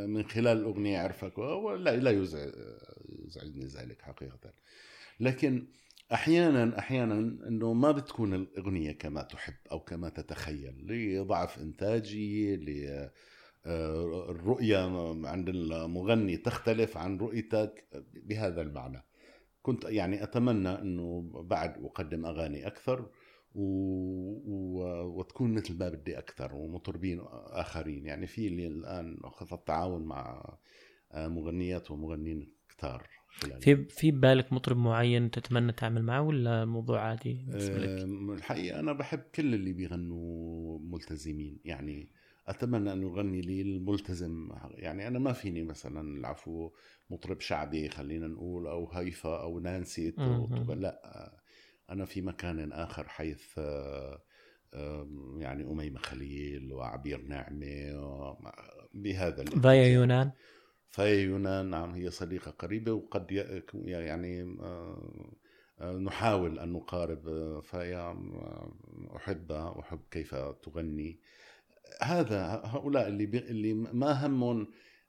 من خلال الأغنية عرفك لا لا يزعج- يزعجني ذلك حقيقة. لكن أحيانا أحيانا إنه ما بتكون الأغنية كما تحب أو كما تتخيل لضعف انتاجي ل آه، الرؤية عند المغني تختلف عن رؤيتك بهذا المعنى. كنت يعني أتمنى إنه بعد أقدم أغاني أكثر و... و... وتكون مثل ما بدي أكثر ومطربين آخرين يعني في اللي الآن خط التعاون مع مغنيات ومغنيين خلال في في ببالك مطرب معين تتمنى تعمل معه ولا الموضوع عادي بالنسبة لك؟ أم، الحقيقة أنا بحب كل اللي بيغنوا ملتزمين يعني أتمنى أن يغني لي الملتزم. يعني أنا ما فيني مثلا العفو مطرب شعبي خلينا نقول أو هيفا أو نانسي لا أنا في مكان آخر حيث يعني أميمة خليل وعبير نعمة بهذا. فايا يونان؟ فهي يونان نعم هي صديقة قريبة وقد يعني آه، آه، نحاول أن نقارب آه، أحبها وأحب كيف تغني. هذا هؤلاء اللي بي اللي ما همهم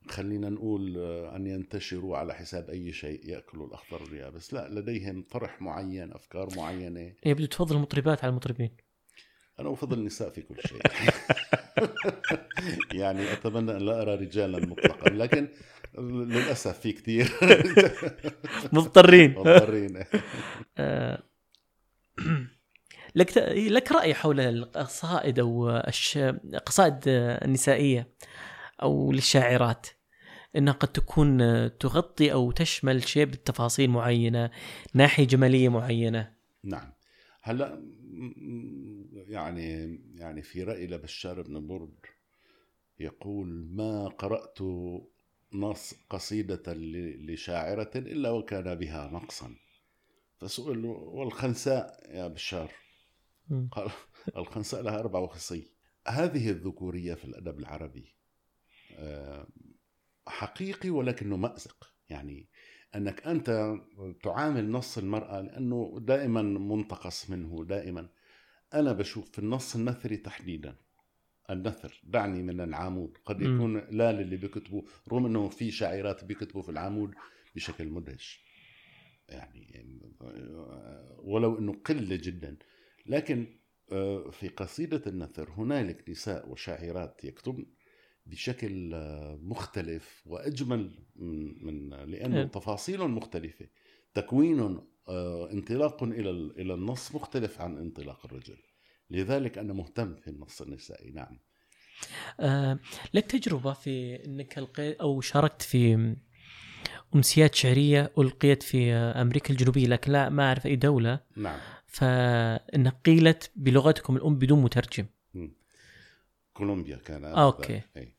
خلينا نقول آه، أن ينتشروا على حساب أي شيء يأكلوا الأخضر واليابس. لا لديهم طرح معين أفكار معينة. يبدو تفضل المطربات على المطربين. أنا أفضل النساء في كل شيء. يعني أتمنى أن لا أرى رجالا مطلقا لكن للأسف في كثير. مضطرين. مضطرين. آه، لك لك رأي حول القصائد أو. القصائد النسائيه أو للشاعرات إنها قد تكون تغطي أو تشمل شيء بالتفاصيل معينة ناحية جمالية معينة. نعم. هلأ يعني يعني في رأي لبشار بن برد يقول ما قرأت نص قصيدة لشاعرة إلا وكان بها نقصا. فسئل والخنساء يا بشار. قال الخنساء لها أربع وخصي. هذه الذكورية في الأدب العربي آه، حقيقي ولكنه مأزق يعني أنك أنت تعامل نص المرأة لأنه دائما منتقص منه دائما. أنا بشوف في النص النثري تحديدا. النثر دعني من العامود قد يكون لا للي بيكتبوا رغم أنه في شاعرات بيكتبوا في العامود بشكل مدهش. يعني ولو إنه قلة جدا. لكن آه، في قصيدة النثر هنالك نساء وشاعرات يكتبن بشكل آه، مختلف وأجمل من, إيه. تفاصيل مختلفة تكوين آه، انطلاق إلى إلى النص مختلف عن انطلاق الرجل. لذلك أنا مهتم في النص النسائي نعم. آه لك تجربة في إنك القيت أو شاركت في أمسيات شعرية ألقيت في أمريكا الجنوبية لكن لا ما أعرف أي دولة. نعم. فانها قيلت بلغتكم الأم بدون مترجم. كولومبيا كان أوكي. أي.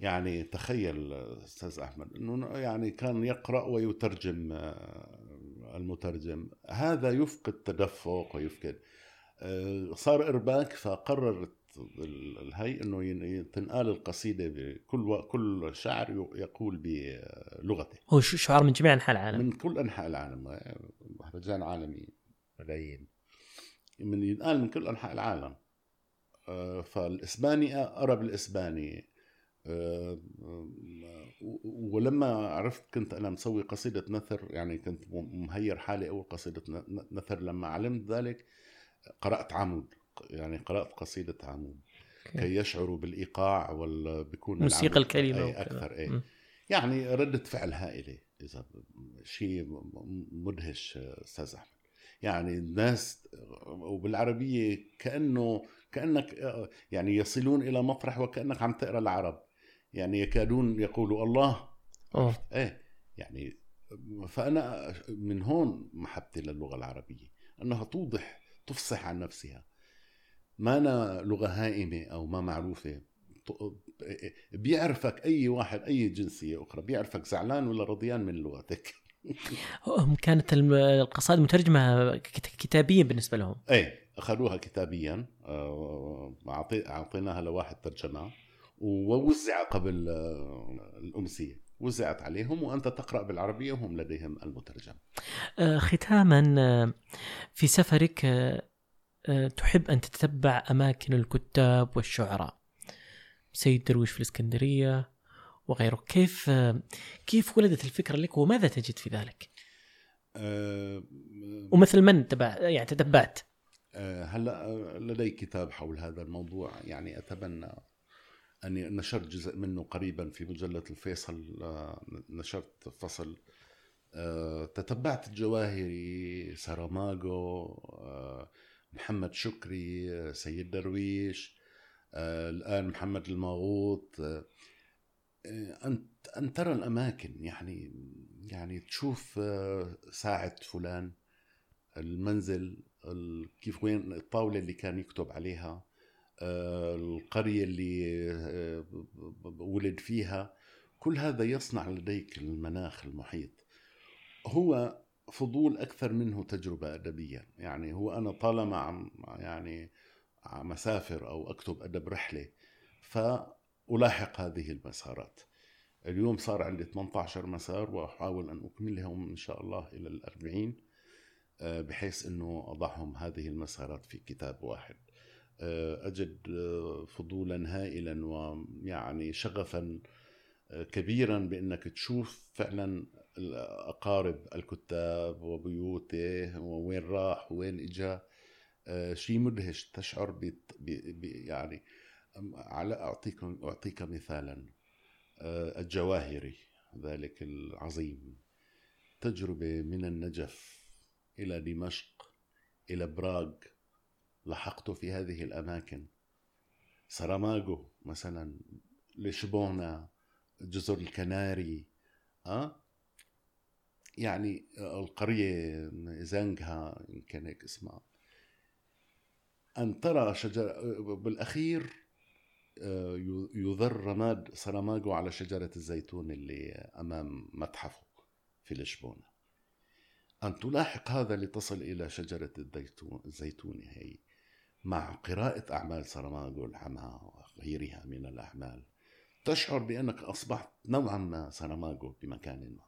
يعني تخيل أستاذ أحمد إنه يعني كان يقرأ ويترجم آه، المترجم. هذا يفقد تدفق ويفقد. آه، صار إرباك فقررت الهي إنه تنقال القصيدة بكل كل شاعر يقول بلغته. هو شعار من جميع أنحاء العالم. من كل أنحاء العالم. مهرجان عالمي ملايين. من ينقال من كل أنحاء العالم. آه، فالإسباني أقرب الإسباني. آه، ولما عرفت كنت أنا مسوي قصيدة نثر يعني كنت مهير حالي أول قصيدة نثر. لما علمت ذلك قرأت عمود يعني قرأت قصيدة عمود. كي يشعروا بالإيقاع وال بيكون موسيقى الكلمة أي أكثر اي يعني ردة فعل هائلة إذا شيء مدهش أستاذ أحمد. يعني الناس وبالعربية كأنه كأنك يعني يصلون إلى مطرح وكأنك عم تقرأ العرب. يعني يكادون يقولوا الله. أوه. إيه يعني فأنا من هون محبتي للغة العربية أنها توضح تفصح عن نفسها. ما أنا لغة هائمة أو ما معروفة. بيعرفك أي واحد أي جنسية أخرى بيعرفك زعلان ولا رضيان من لغتك. كانت القصائد مترجمة كتابيا بالنسبة لهم. إيه أخذوها كتابيا آه، أعطيناها لواحد ترجمها ووزع قبل آه، الأمسية. وزعت عليهم وأنت تقرأ بالعربية وهم لديهم المترجم. آه، ختاما في سفرك تحب أن تتبع أماكن الكتاب والشعراء. سيد درويش في الإسكندرية وغيره كيف كيف ولدت الفكرة لك وماذا تجد في ذلك؟ أه ومثل من تبع يعني تتبعت؟ أه هلا لدي كتاب حول هذا الموضوع يعني أتبنى أني نشرت جزء منه قريبا في مجلة الفيصل نشرت فصل تتبعت الجواهري ساراماغو محمد شكري سيد درويش الآن محمد الماغوط آه، أن أن ترى الأماكن يعني يعني تشوف آه، ساعة فلان المنزل كيف وين الطاولة اللي كان يكتب عليها القرية اللي ولد فيها. كل هذا يصنع لديك المناخ المحيط. هو فضول أكثر منه تجربة أدبية. يعني هو أنا طالما عم يعني عم أسافر أو أكتب أدب رحلة فالاحق هذه المسارات. اليوم صار عندي 18 مسار وأحاول أن أكملهم إن شاء الله إلى الأربعين آه، بحيث إنه أضعهم هذه المسارات في كتاب واحد. آه، أجد آه، فضولا هائلا ويعني شغفا كبيرا بأنك تشوف فعلا اقارب الكتاب وبيوته ووين راح وين آه، شيء مدهش تشعر ب يعني على اعطيكم أعطيك مثالا. آه، الجواهري ذلك العظيم. تجربة من النجف إلى دمشق إلى براغ. لحقته في هذه الأماكن. سراماغو مثلا لشبونة جزر الكناري. أه؟ يعني القرية زانغها كان هيك اسمها. أن ترى شجرة بالأخير يذر رماد سراماغو على شجرة الزيتون اللي أمام متحفه في لشبونة. أن تلاحق هذا لتصل إلى شجرة الزيتون هي مع قراءة أعمال سراماغو الحما وغيرها من الأعمال تشعر بأنك أصبحت نوعا ما سراماغو بمكان ما.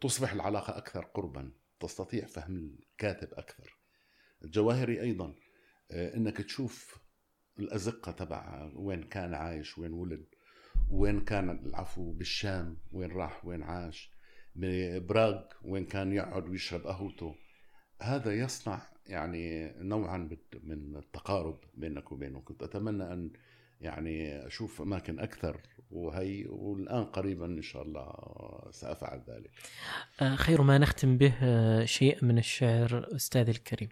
تصبح العلاقة أكثر قربا تستطيع فهم الكاتب أكثر. الجواهري أيضا آه، أنك تشوف الأزقة تبع وين كان عايش وين ولد وين كان العفو بالشام وين راح وين عاش ببراغ وين كان يقعد ويشرب قهوته. هذا يصنع يعني نوعا من التقارب بينك وبينه. كنت أتمنى أن يعني أشوف أماكن أكثر وهي والآن قريبا إن شاء الله سأفعل ذلك. آه، خير ما نختم به آه، شيء من الشعر أستاذي الكريم.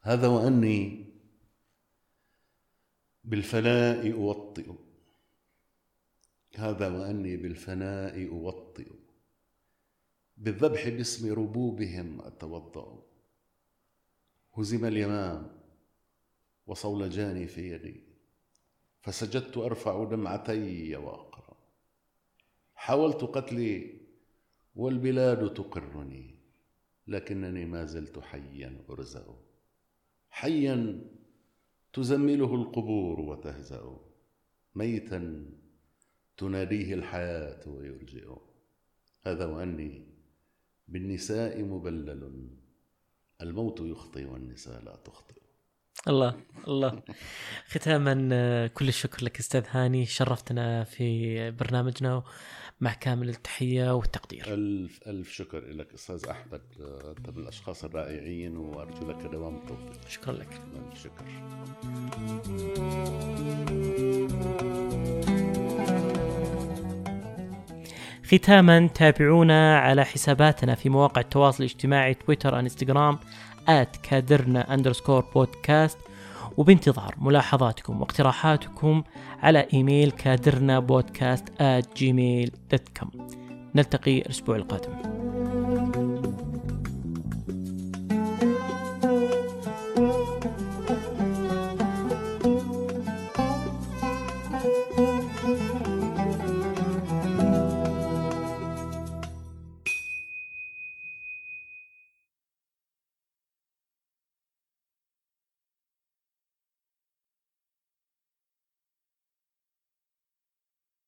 هذا وأني بالفناء أوطئ. هذا وأني بالفناء أوطئ. بالذبح باسم ربوبهم أتوضأ. هزم اليمام وصولجاني في يدي. فسجدت أرفع دمعتي وأقرأ. حاولت قتلي والبلاد تقرني لكنني ما زلت حيا أرزأ. حيا تزمله القبور وتهزأ. ميتا تناديه الحياة ويرجئ. هذا وأني بالنساء مبلل. الموت يخطي والنساء لا تخطئ. الله الله. ختاما كل الشكر لك أستاذ هاني. شرفتنا في برنامجنا. مع كامل التحية والتقدير. الف ألف شكر لك أستاذ أحمد انت من الأشخاص الرائعين وأرجو لك دوام التوفيق. شكرا لك. ألف شكر. ختاما تابعونا على حساباتنا في مواقع التواصل الاجتماعي تويتر انستغرام كادرنا underscore بودكاست وبانتظار ملاحظاتكم واقتراحاتكم على إيميل كادرنا بودكاست دوت كوم نلتقي الأسبوع القادم.